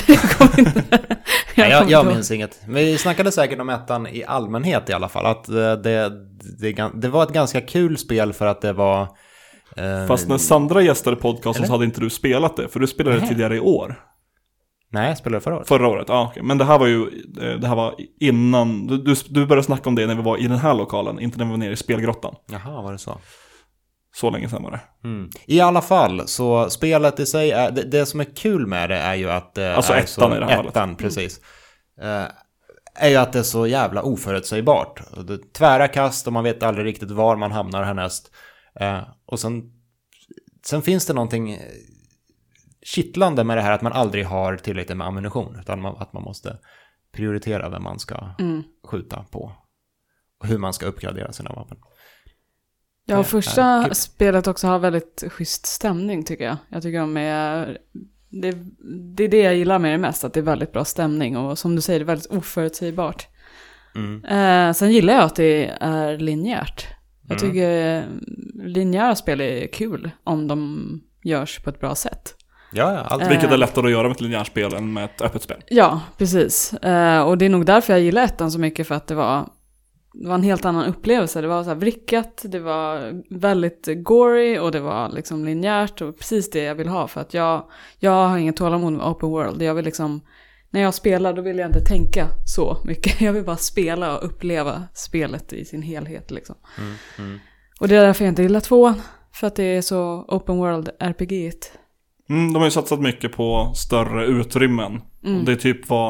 Jag, kommer jag inte minns inget. Vi snackade säkert om ettan i allmänhet i alla fall. Att eh, det, det, det, det var ett ganska kul spel för att det var... eh, Fast när Sandra gästade podcasten Eller? så hade inte du spelat det, för du spelade det tidigare i år. Nej, jag spelade förra året. Förra året, ja okej. Men det här var ju, eh, det här var innan, du, du, började snacka om det när vi var i den här lokalen, inte när vi var nere i spelgrottan. Jaha, var det så? Så länge sedan var det. Mm. I alla fall, så spelet i sig, är, det, det som är kul med det är ju att det Alltså är ettan så, i det här fallet. ettan, precis. Eh, är ju att det är så jävla oförutsägbart. Det är Tvära kast och man vet aldrig riktigt var man hamnar härnäst. Eh, och sen, sen finns det någonting eh, kittlande med det här att man aldrig har tillräckligt med ammunition. Utan man, att man måste prioritera vem man ska Mm. skjuta på. Och hur man ska uppgradera sina vapen. Ja, och första spelet också har väldigt schysst stämning tycker jag. Jag tycker de är... Det, det är det jag gillar med det mest, att det är väldigt bra stämning och som du säger, det är väldigt oförutsägbart. Mm. Eh, sen gillar jag att det är linjärt. Jag Mm. tycker eh, linjära spel är kul om de görs på ett bra sätt. Ja, ja, allt. Eh. Vilket är lättare att göra med ett linjärt spel än med ett öppet spel. Ja, precis. Eh, och det är nog därför jag gillar ettan så mycket, för att det var, det var en helt annan upplevelse. Det var så här vrickat, det var väldigt gory och det var liksom linjärt och precis det jag vill ha. För att jag, jag har inget tålamod med open world. Jag vill liksom, när jag spelar då vill jag inte tänka så mycket. Jag vill bara spela och uppleva spelet i sin helhet liksom. Mm, mm. Och det är därför jag inte gillar tvåan. För att det är så open world RPG-igt. Mm, de har ju satsat mycket på större utrymmen. Mm. Det är typ vad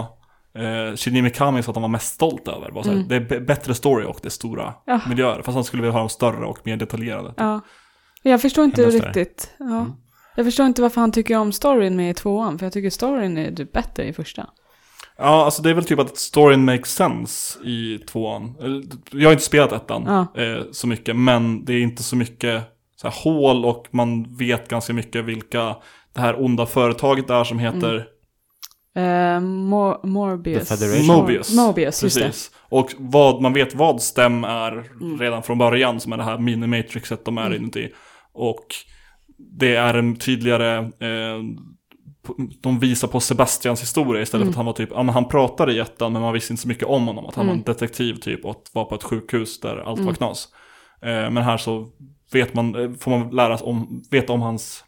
eh, Shinji Mikami sa att han var mest stolt över. Här, Mm. Det är bättre story och det är stora Ja. miljöer. Fast han skulle vilja ha dem större och mer detaljerade. Ja. Jag förstår inte riktigt. Ja. Mm. Jag förstår inte varför han tycker om storyn med i tvåan. För jag tycker storyn är typ bättre i första. Ja, alltså det är väl typ att storyn makes sense i tvåan. Eller, Jag har inte spelat ettan Ja. eh, så mycket, men det är inte så mycket så här, hål och man vet ganska mycket vilka det här onda företaget är som heter Eh, Mor- Morbius. The Federation. Mobius. Mobius, just Precis. Och vad, man vet vad STEM är redan från början, som är det här mini-matrixet de är inuti. Och det är en tydligare, eh, de visar på Sebastians historia istället för att han var typ, ja men han pratade i ettan men man visste inte så mycket om honom. Att han var en detektiv typ och var på ett sjukhus där allt var knas. Eh, men här så vet man, eh, får man lära sig om, veta om hans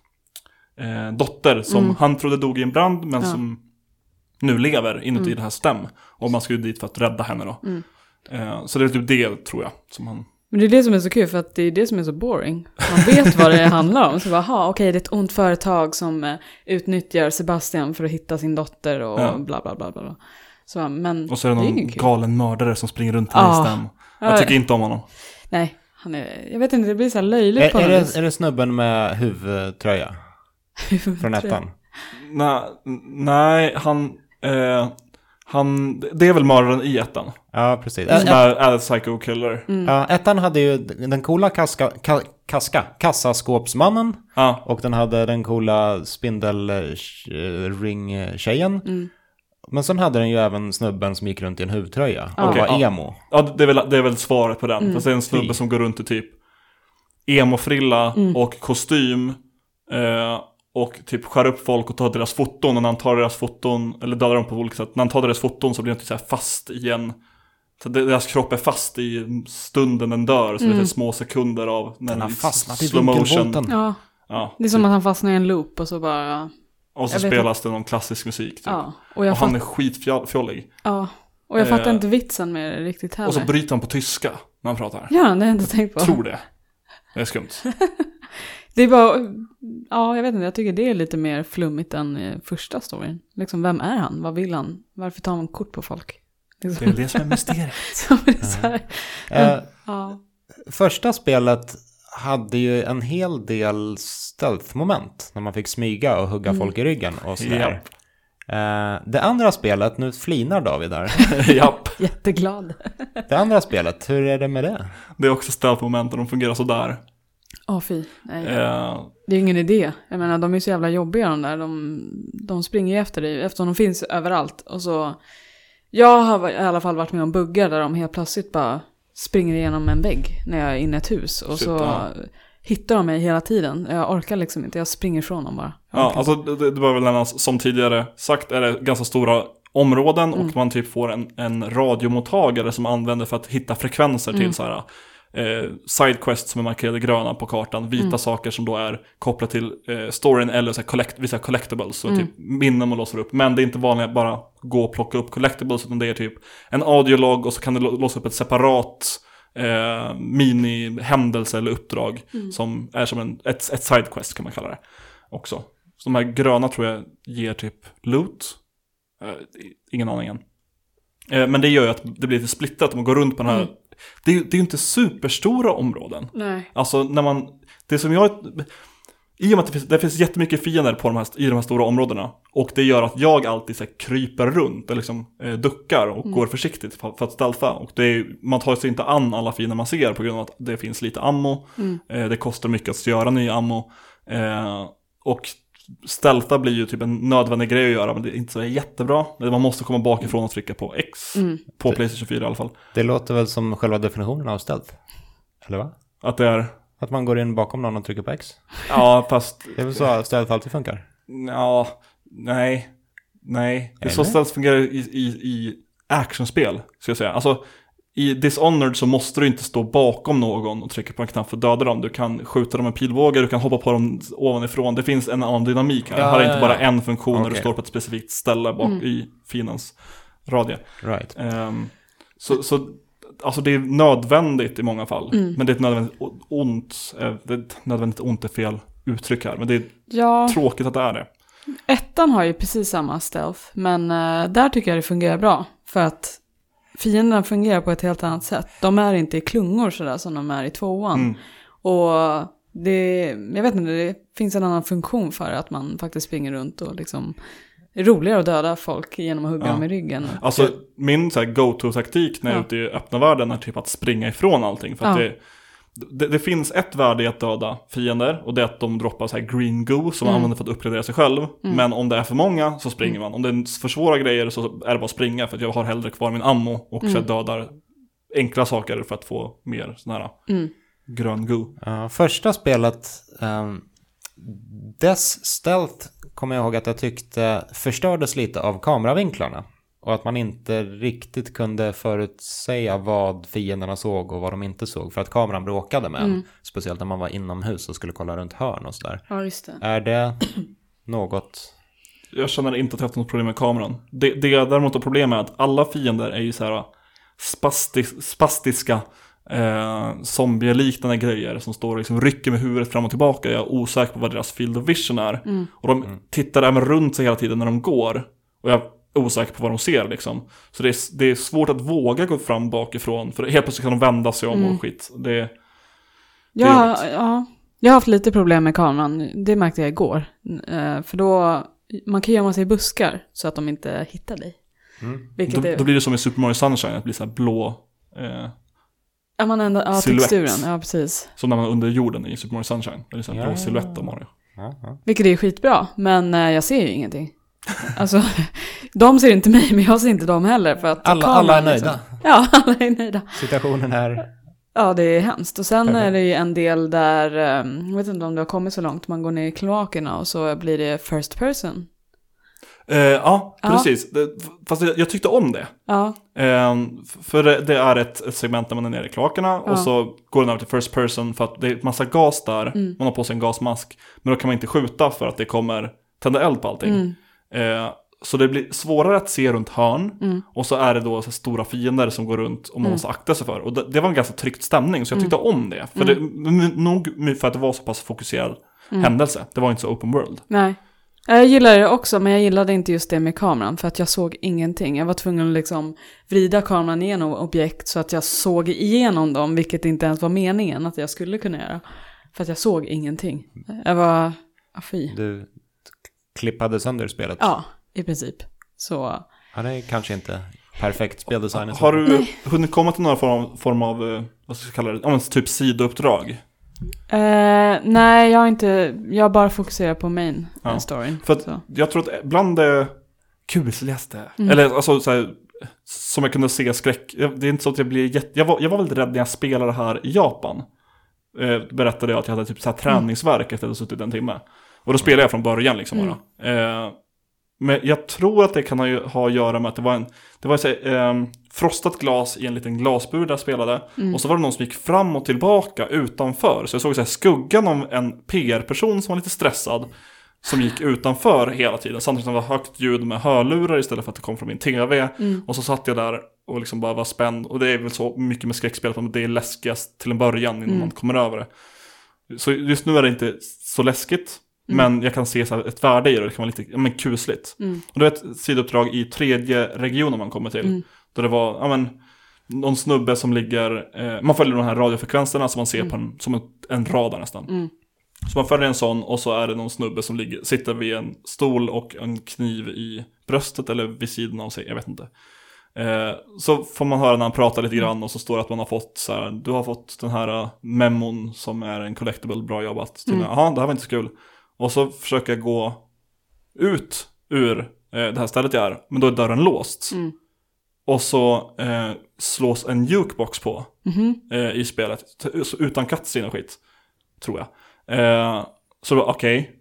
eh, dotter som han trodde dog i en brand men som nu lever inuti det här stäm. Och man skulle dit för att rädda henne då. Eh, så det är typ det tror jag som han... Men det är det som är så kul, för att det är det som är så boring. Man vet vad det handlar om. Så bara, aha, okej, det är ett ont företag som eh, utnyttjar Sebastian för att hitta sin dotter och Ja. bla bla bla bla. Så, men Och så är det det är någon ingen kul. galen mördare som springer runt i Ja. stäm. Ja, Jag tycker inte om honom. Nej, han är, jag vet inte, det blir så här löjligt på Är, är, något vis. det, är det snubben med huvudtröja från ettan? Nej, nej han, eh, han, det är väl mördaren i ettan. Ja, precis. Som är, är Psycho Killer. Ja, ettan hade ju den coola kaska, ka, kaska, kassaskåpsmannen. Ja, Och den hade den coola spindelring-tjejen. Mm. Men sen hade den ju även snubben som gick runt i en huvudtröja och Okej, var ja. emo. ja det, är väl, det är väl svaret på den. Mm. Fast det är en snubbe som går runt i typ emo-frilla Mm. och kostym. Eh, och typ skär upp folk och tar deras foton. Och när han tar deras foton, eller dödar dem på olika sätt. När han tar deras foton så blir de typ så här fast i en... Så deras kropp är fast i stunden den dör. Så det är så små sekunder av... när Den har det är fastnat i slow motion. vinkelvolten. Ja, Ja, det är som att han fastnar i en loop och så bara... och så jag spelas det någon klassisk musik typ. Ja, och jag, Och han är skitfjollig. ja, och jag fattar Eh, inte vitsen med det riktigt heller. Och så bryter han på tyska när han pratar. Ja, det har jag inte tänkt på. Tror det. Det är skumt. Det är bara, ja jag vet inte, jag tycker det är lite mer flummigt än eh, första storyn. Liksom, vem är han? Vad vill han? Varför tar han kort på folk? Liksom. Det är det som är mysteriet. Så det är så här, Eh, ja. första spelet hade ju en hel del stealth-moment. När man fick smyga och hugga folk i ryggen och sådär. Eh, det andra spelet, nu flinar David där. Japp. Jätteglad. Det andra spelet, hur är det med det? Det är också ställt moment och de fungerar sådär. Åh fy, nej. Eh, Det är ingen idé. Jag menar, de är så jävla jobbiga de där. De, de springer ju efter dig eftersom de finns överallt. Och så... Jag har i alla fall varit med om buggar där de helt plötsligt bara springer igenom en vägg när jag är inne i ett hus. Och Shit, så ja. hittar de mig hela tiden. Jag orkar liksom inte, jag springer ifrån dem bara. Ja, alltså det, det bör väl nämnas, som tidigare sagt är det ganska stora områden Mm. och man typ får en, en radiomottagare som använder för att hitta frekvenser Mm. till så här eh, sidequests som är markerade gröna på kartan, vita Mm. saker som då är kopplade till eh, storyn eller så här collect, vissa collectibles, så Mm. typ minnen man låser upp. Men det är inte vanligt att bara gå och plocka upp collectibles, utan det är typ en audiolog och så kan du lå- låsa upp ett separat eh, mini-händelse eller uppdrag Mm. som är som en, ett, ett sidequest kan man kalla det också. Så de här gröna tror jag ger typ loot. Eh, ingen aning än. Eh, men det gör ju att det blir lite splittrat om man går runt på den här. Mm. Det, det är ju inte superstora områden. Nej. Alltså när man, det som jag, i och med att det finns, det finns jättemycket fiender på de här, i de här stora områdena. Och det gör att jag alltid så här, kryper runt, eller liksom eh, duckar och går försiktigt för, för att stealtha. Och det är, man tar sig inte an alla fiender man ser på grund av att det finns lite ammo. Eh, det kostar mycket att göra ny ammo. Eh, och stealtha blir ju typ en nödvändig grej att göra, men det är inte så jättebra. Man måste komma bakifrån och trycka på X. På Playstation 4 i alla fall. Det låter väl som själva definitionen av stealth? Eller va? Att det är, Att man går in bakom någon och trycker på X? ja fast Det är väl så stealth alltid funkar? Ja, nej. Nej, det är så ställs fungerar i, i, i actionspel, ska jag säga. Alltså, i Dishonored så måste du inte stå bakom någon och trycka på en knapp för att döda dem. Du kan skjuta dem med pilbågar, du kan hoppa på dem ovanifrån. Det finns en annan dynamik här. Ja, här är inte bara en funktion när du står på ett specifikt ställe bak i fiendens radie. Right. Ehm, så, så alltså det är nödvändigt i många fall. Men det är ett nödvändigt ont. eh, Det är ett nödvändigt ont är fel uttryck här. Men det är Ja, tråkigt att det är det. ettan har ju precis samma stealth. Men eh, där tycker jag det fungerar bra. För att fienderna fungerar på ett helt annat sätt. De är inte i klungor sådär som de är i tvåan. Mm. Och det, jag vet inte, det finns en annan funktion för att man faktiskt springer runt och liksom det är roligare att döda folk genom att hugga Ja. dem i ryggen. Alltså min go-to-taktik när jag är Ja. ute i öppna världen är typ att springa ifrån allting. För att Ja. det, det, det finns ett värde i att döda fiender och det är att de droppar så här green goo som man Mm. använder för att uppgradera sig själv. Men om det är för många så springer man. Om det är för svåra grejer så är det bara att springa för att jag har hellre kvar min ammo och så här, dödar enkla saker för att få mer sådana här Mm. grön goo. Ja, första spelet, um, Dess Stealth kommer jag ihåg att jag tyckte förstördes lite av kameravinklarna. Och att man inte riktigt kunde förutsäga vad fienderna såg och vad de inte såg. För att kameran bråkade med en. Speciellt när man var inomhus och skulle kolla runt hörn och sådär. Ja, just det. Är det något? Jag känner inte att jag har haft något problem med kameran. Det, det jag däremot har problem med är att alla fiender är ju så här spastis, spastiska eh, zombie-liknande grejer som står och liksom rycker med huvudet fram och tillbaka. Jag är osäker på vad deras field of vision är. Och de tittar även runt sig hela tiden när de går. Och jag är osäker på vad de ser liksom. Så det är, det är svårt att våga gå fram bakifrån. För helt plötsligt kan de vända sig om och skit. Det, Ja, jobbigt. ja, jag har haft lite problem med kameran. Det märkte jag igår. Eh, För då, man kan gömma sig i buskar så att de inte hittar dig. Vilket då, är, då blir det som i Super Mario Sunshine, att det blir så här blå. Eh, ja, man ändå, ja, silhuett. texturen, ja precis. som när man är under jorden i Super Mario Sunshine. Det är så här blå Ja. silhuett av Mario. Ja, ja. Vilket är skitbra, men eh, jag ser ju ingenting. Alltså, de ser inte mig, men jag ser inte dem heller. För att Alla, alla är liksom- nöjda. Ja, alla är nöjda. Situationen är... Ja, det är hemskt. Och sen Perfekt. är det ju en del där, eh, jag vet inte om det har kommit så långt, man går ner i kloakerna och så blir det first person. Eh, ja, Ja. precis. Det, fast jag, tyckte om det. Ja, Eh, för det, det är ett, ett segment där man är nere i kloakerna Ja. och så går den över till first person för att det är massa gas där. Mm. Man har på sig en gasmask. Men då kan man inte skjuta för att det kommer tända eld på allting. Mm. Eh, så det blir svårare att se runt hörn. Mm. Och så är det då stora fiender som går runt och man måste akta sig för. Och det, det var en ganska tryckt stämning så jag tyckte om det. För det, m- nog för att det var så pass fokuserad händelse. Det var inte så open world. nej. Jag gillade det också, men jag gillade inte just det med kameran, för att jag såg ingenting. Jag var tvungen att liksom vrida kameran igenom objekt så att jag såg igenom dem, vilket inte ens var meningen att jag skulle kunna göra. För att jag såg ingenting. Jag var, ja, fy. Du klippade sönder spelet. Ja, i princip. Så, Ja, det är kanske inte perfekt speldesign. Har du hunnit komma till några form, form av, eh, vad ska jag kalla det, men typ sidouppdrag? Eh, nej, jag har inte, jag bara fokuserat på main Ja. eh, storyn. För att så. jag tror att bland det kusligaste, Mm. eller alltså så här, som jag kunde se skräck, det är inte så att jag blir jätte, jag var, jag var väldigt rädd när jag spelade här i Japan. Eh, berättade jag att jag hade typ så här träningsverk efter att ha suttit en timme. Och då spelade jag från början liksom bara. Eh, men jag tror att det kan ha, ha att göra med att det var en, det var så här, eh, frostat glas i en liten glasbur där jag spelade. Och så var det någon som gick fram och tillbaka utanför. Så jag såg så här skuggan av en PR-person som var lite stressad. Som gick utanför hela tiden. Samtidigt som det var högt ljud med hörlurar istället för att det kom från min tv. Och så satt jag där och liksom bara var spänd. Och det är väl så mycket med skräckspel att det är läskigast till en början innan man kommer över det. Så just nu är det inte så läskigt. Men jag kan se så här ett värde i det. Det kan vara lite men kusligt. Och det är ett sidouppdrag i tredje regionen man kommer till. Då det var, ja men, någon snubbe som ligger, eh, man följer de här radiofrekvenserna som man ser på en, som en, en radar nästan. Så man följer en sån och så är det någon snubbe som ligger, sitter vid en stol och en kniv i bröstet eller vid sidan av sig, jag vet inte. Eh, så får man höra när han pratar lite grann och så står det att man har fått så här, du har fått den här eh, memon som är en collectible, bra jobbat. Jaha, det här var inte så kul. Och så försöker jag gå ut ur eh, det här stället jag är, men då är dörren låst. Och så eh, slås en jukebox på eh, i spelet, utan cutscene och skit, tror jag. Eh, så då, okej,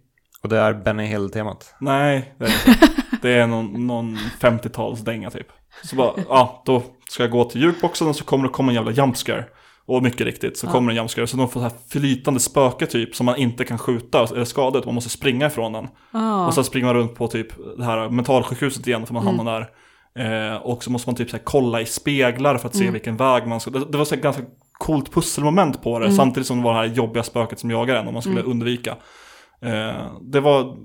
Och det är Benny Hill-temat. nej, det är, det inte. det är någon, någon 50-talsdänga typ. Så bara, ja, då ska jag gå till jukeboxen och så kommer det komma en jävla jumpscare. Och mycket riktigt så kommer en jumpscare. Så de får så här flytande spöke typ som man inte kan skjuta eller skada utan man måste springa ifrån den. Ah, Och så springer man runt på typ det här mentalsjukhuset igen för man hamnar där. Eh, och så måste man typ så här, kolla i speglar för att se vilken väg man ska... Det, det var så här, ganska coolt pusselmoment på det. Samtidigt som det var det här jobbiga spöket som jagar en och man skulle undvika. Eh, det var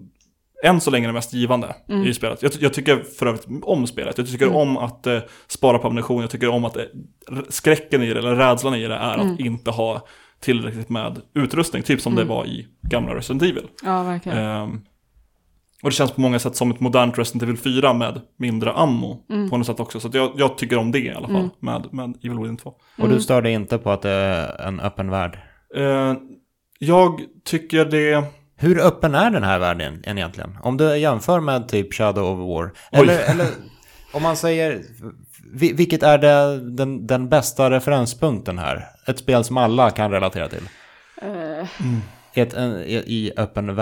än så länge det mest givande i spelet. Jag, jag tycker för övrigt om spelet. Jag tycker om att eh, spara på ammunition. Jag tycker om att eh, skräcken i det, eller rädslan i det, är att inte ha tillräckligt med utrustning. Typ som det var i gamla Resident Evil. ja, verkligen. Ehm, och det känns på många sätt som ett modernt Resident Evil 4 med mindre ammo på något sätt också. Så att jag, jag tycker om det i alla fall med, med Evil Within 2. Och du stör dig inte på att det är en öppen värld. Eh, jag tycker det... Hur öppen är den här världen egentligen? Om du jämför med typ Shadow of War. Eller, eller om man säger... vi- vilket är det, den, den bästa referenspunkten här? Ett spel som alla kan relatera till. Eh, Ett, en, i, öppen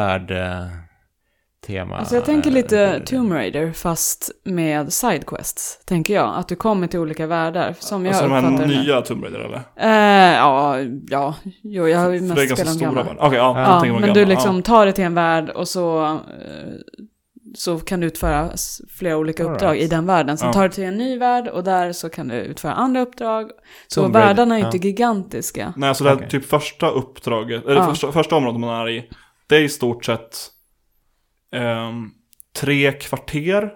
värld-tema. Alltså jag tänker lite Tomb Raider fast med sidequests, tänker jag. Att du kommer till olika världar, som jag Alltså de här det. nu. nya Tomb Raider eller? Eh, ja, ja, jo, jag har ju mest spelat de stora gamla. Okej, ja, jag Ja, på men gamla. du liksom tar dig till en värld och så, eh, så kan du utföra flera olika All uppdrag right. i den världen. Sen Ja. tar du till en ny värld och där så kan du utföra andra uppdrag. Så Tomb världarna är ja. inte gigantiska. Nej, alltså det här Okej. typ första uppdraget, eller Ja. första, första området man är i, det är i stort sett ehm, tre kvarter,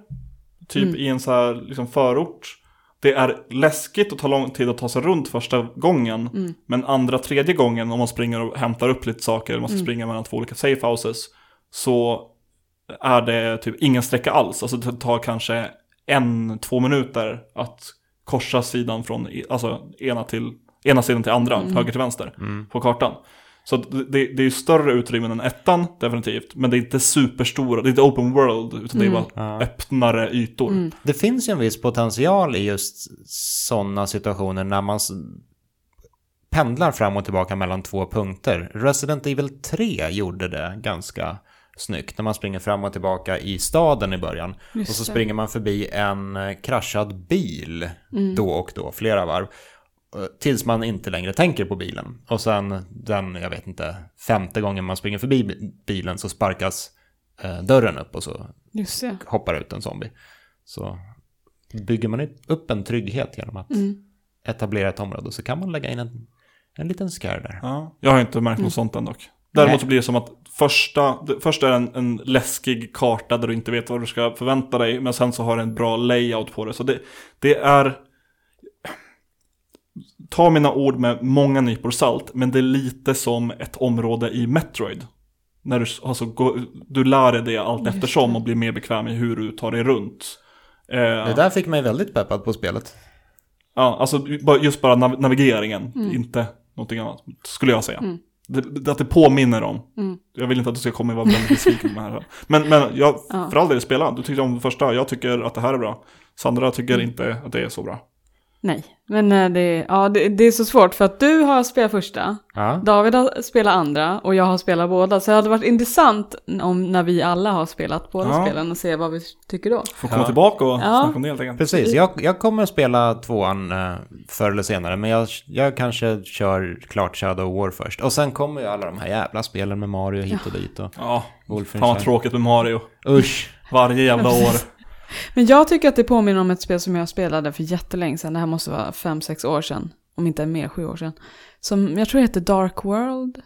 typ Mm. i en så här liksom förort. Det är läskigt och tar lång tid att ta sig runt första gången, Mm. men andra, tredje gången om man springer och hämtar upp lite saker, eller man ska Mm. springa mellan två olika safe houses, så är det typ ingen sträcka alls. Alltså det tar kanske en, två minuter att korsa sidan från i- alltså, ena, till, ena sidan till andra, Mm. höger till vänster Mm. på kartan. Så det, det är ju större utrymmen än ettan, definitivt. Men det är inte superstora, det är inte open world, utan det är Mm. bara Ja. öppnare ytor. Mm. Det finns ju en viss potential i just sådana situationer när man pendlar fram och tillbaka mellan två punkter. Resident Evil 3 gjorde det ganska snyggt när man springer fram och tillbaka i staden i början. Just och så det. springer man förbi en eh, kraschad bil då och då, flera varv. Eh, Tills man inte längre tänker på bilen. Och sen den, jag vet inte, femte gången man springer förbi bi- bilen så sparkas eh, dörren upp och så Just det. hoppar ut en zombie. Så bygger man upp en trygghet genom att Mm. etablera ett område så kan man lägga in en, en liten scare där. Ja, jag har inte märkt Mm. något sånt än dock. Däremot så blir det som att första, det, första är en, en läskig karta där du inte vet vad du ska förvänta dig, men sen så har det en bra layout på det. Så det, det är... Ta mina ord med många nypor salt, men det är lite som ett område i Metroid. När du, alltså, gå, du lär dig det allt Just eftersom det. och blir mer bekväm i hur du tar dig runt. Eh, Det där fick mig väldigt peppad på spelet. Ja, alltså bara- just bara nav navigeringen, Mm. inte någonting annat, skulle jag säga. Mm. Det, det, att det påminner om. Mm. Jag vill inte att du ska komma och vara väldigt besviken på det här. Men, men jag, Ja. för all del, spela. Du tyckte om det första, jag tycker att det här är bra. Sandra tycker Mm. inte att det är så bra. Nej, men eh, det, ja, det, det är så svårt för att du har spelat första, Ja. David har spelat andra och jag har spelat båda. Så det hade varit intressant om när vi alla har spelat båda Ja. spelen och se vad vi tycker då. Får komma Ja. tillbaka och Ja. snacka om det helt enkelt. Precis, jag, jag kommer att spela tvåan eh, förr eller senare, men jag, jag kanske kör klart Shadow War först. Och sen kommer ju alla de här jävla spelen med Mario hit och dit och Ja, fan vad tråkigt med Mario. Usch. Varje jävla år. Men jag tycker att det påminner om ett spel som jag spelade för jättelänge sedan. Det här måste vara fem sex år sedan. Om inte mer, sju år sedan. Som jag tror heter Dark World.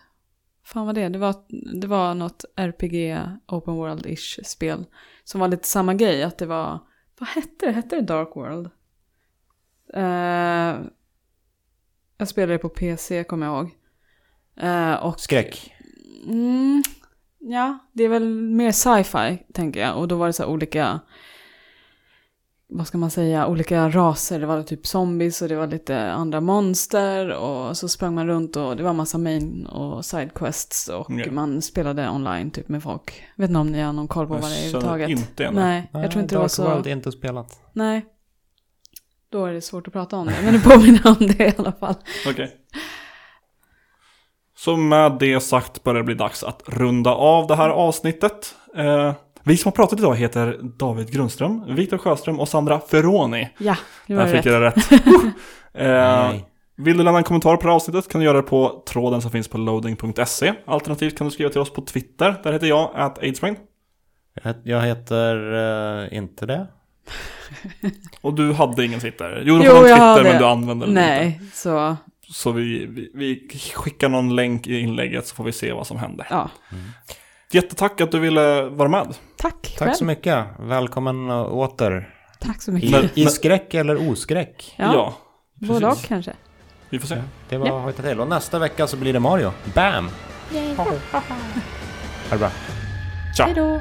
Fan vad det är. Det var, det var något RPG Open World-ish spel. Som var lite samma grej. Att det var, vad hette det? Hette det Dark World? Eh, jag spelade det på PC kommer jag ihåg. Eh, och Skräck. Mm, ja, det är väl mer sci-fi tänker jag. Och då var det så här olika, vad ska man säga, olika raser. Det var typ zombies och det var lite andra monster. Och så sprang man runt och det var massa main och side quests. Och Okej. man spelade online typ med folk. Vet inte om ni har någon koll på Jag vad det är överhuvudtaget? inte det. Nej, jag tror inte det var Dark så. World är inte spelat. Nej. Då är det svårt att prata om det. Men det påminner om det i alla fall. Okej. Så med det sagt börjar det bli dags att runda av det här avsnittet. Eh, vi som har pratat idag heter David Grundström, Viktor Sjöström och Sandra Ferroni. Ja, det Där var fick rätt. jag rätt. eh, vill du lämna en kommentar på det här avsnittet kan du göra det på tråden som finns på loading.se. Alternativt kan du skriva till oss på Twitter. Där heter jag, at aidsbrain. Jag- heter eh, inte det. Och du hade ingen Twitter. Jo, du Jo, hade en jag Twitter hade- men du använde den inte. Nej, så Så vi, vi, vi skickar någon länk i inlägget så får vi se vad som händer. ja. Jättetack att du ville vara med. Tack Tack själv. så mycket. Välkommen eh, åter. Tack så I, mycket. I men- skräck eller oskräck. Ja, både och kanske. Vi får se. Det var Ja. hojta till. Och nästa vecka så blir det Mario. Bam! Yay. Ha det bra. Tja! Hej då.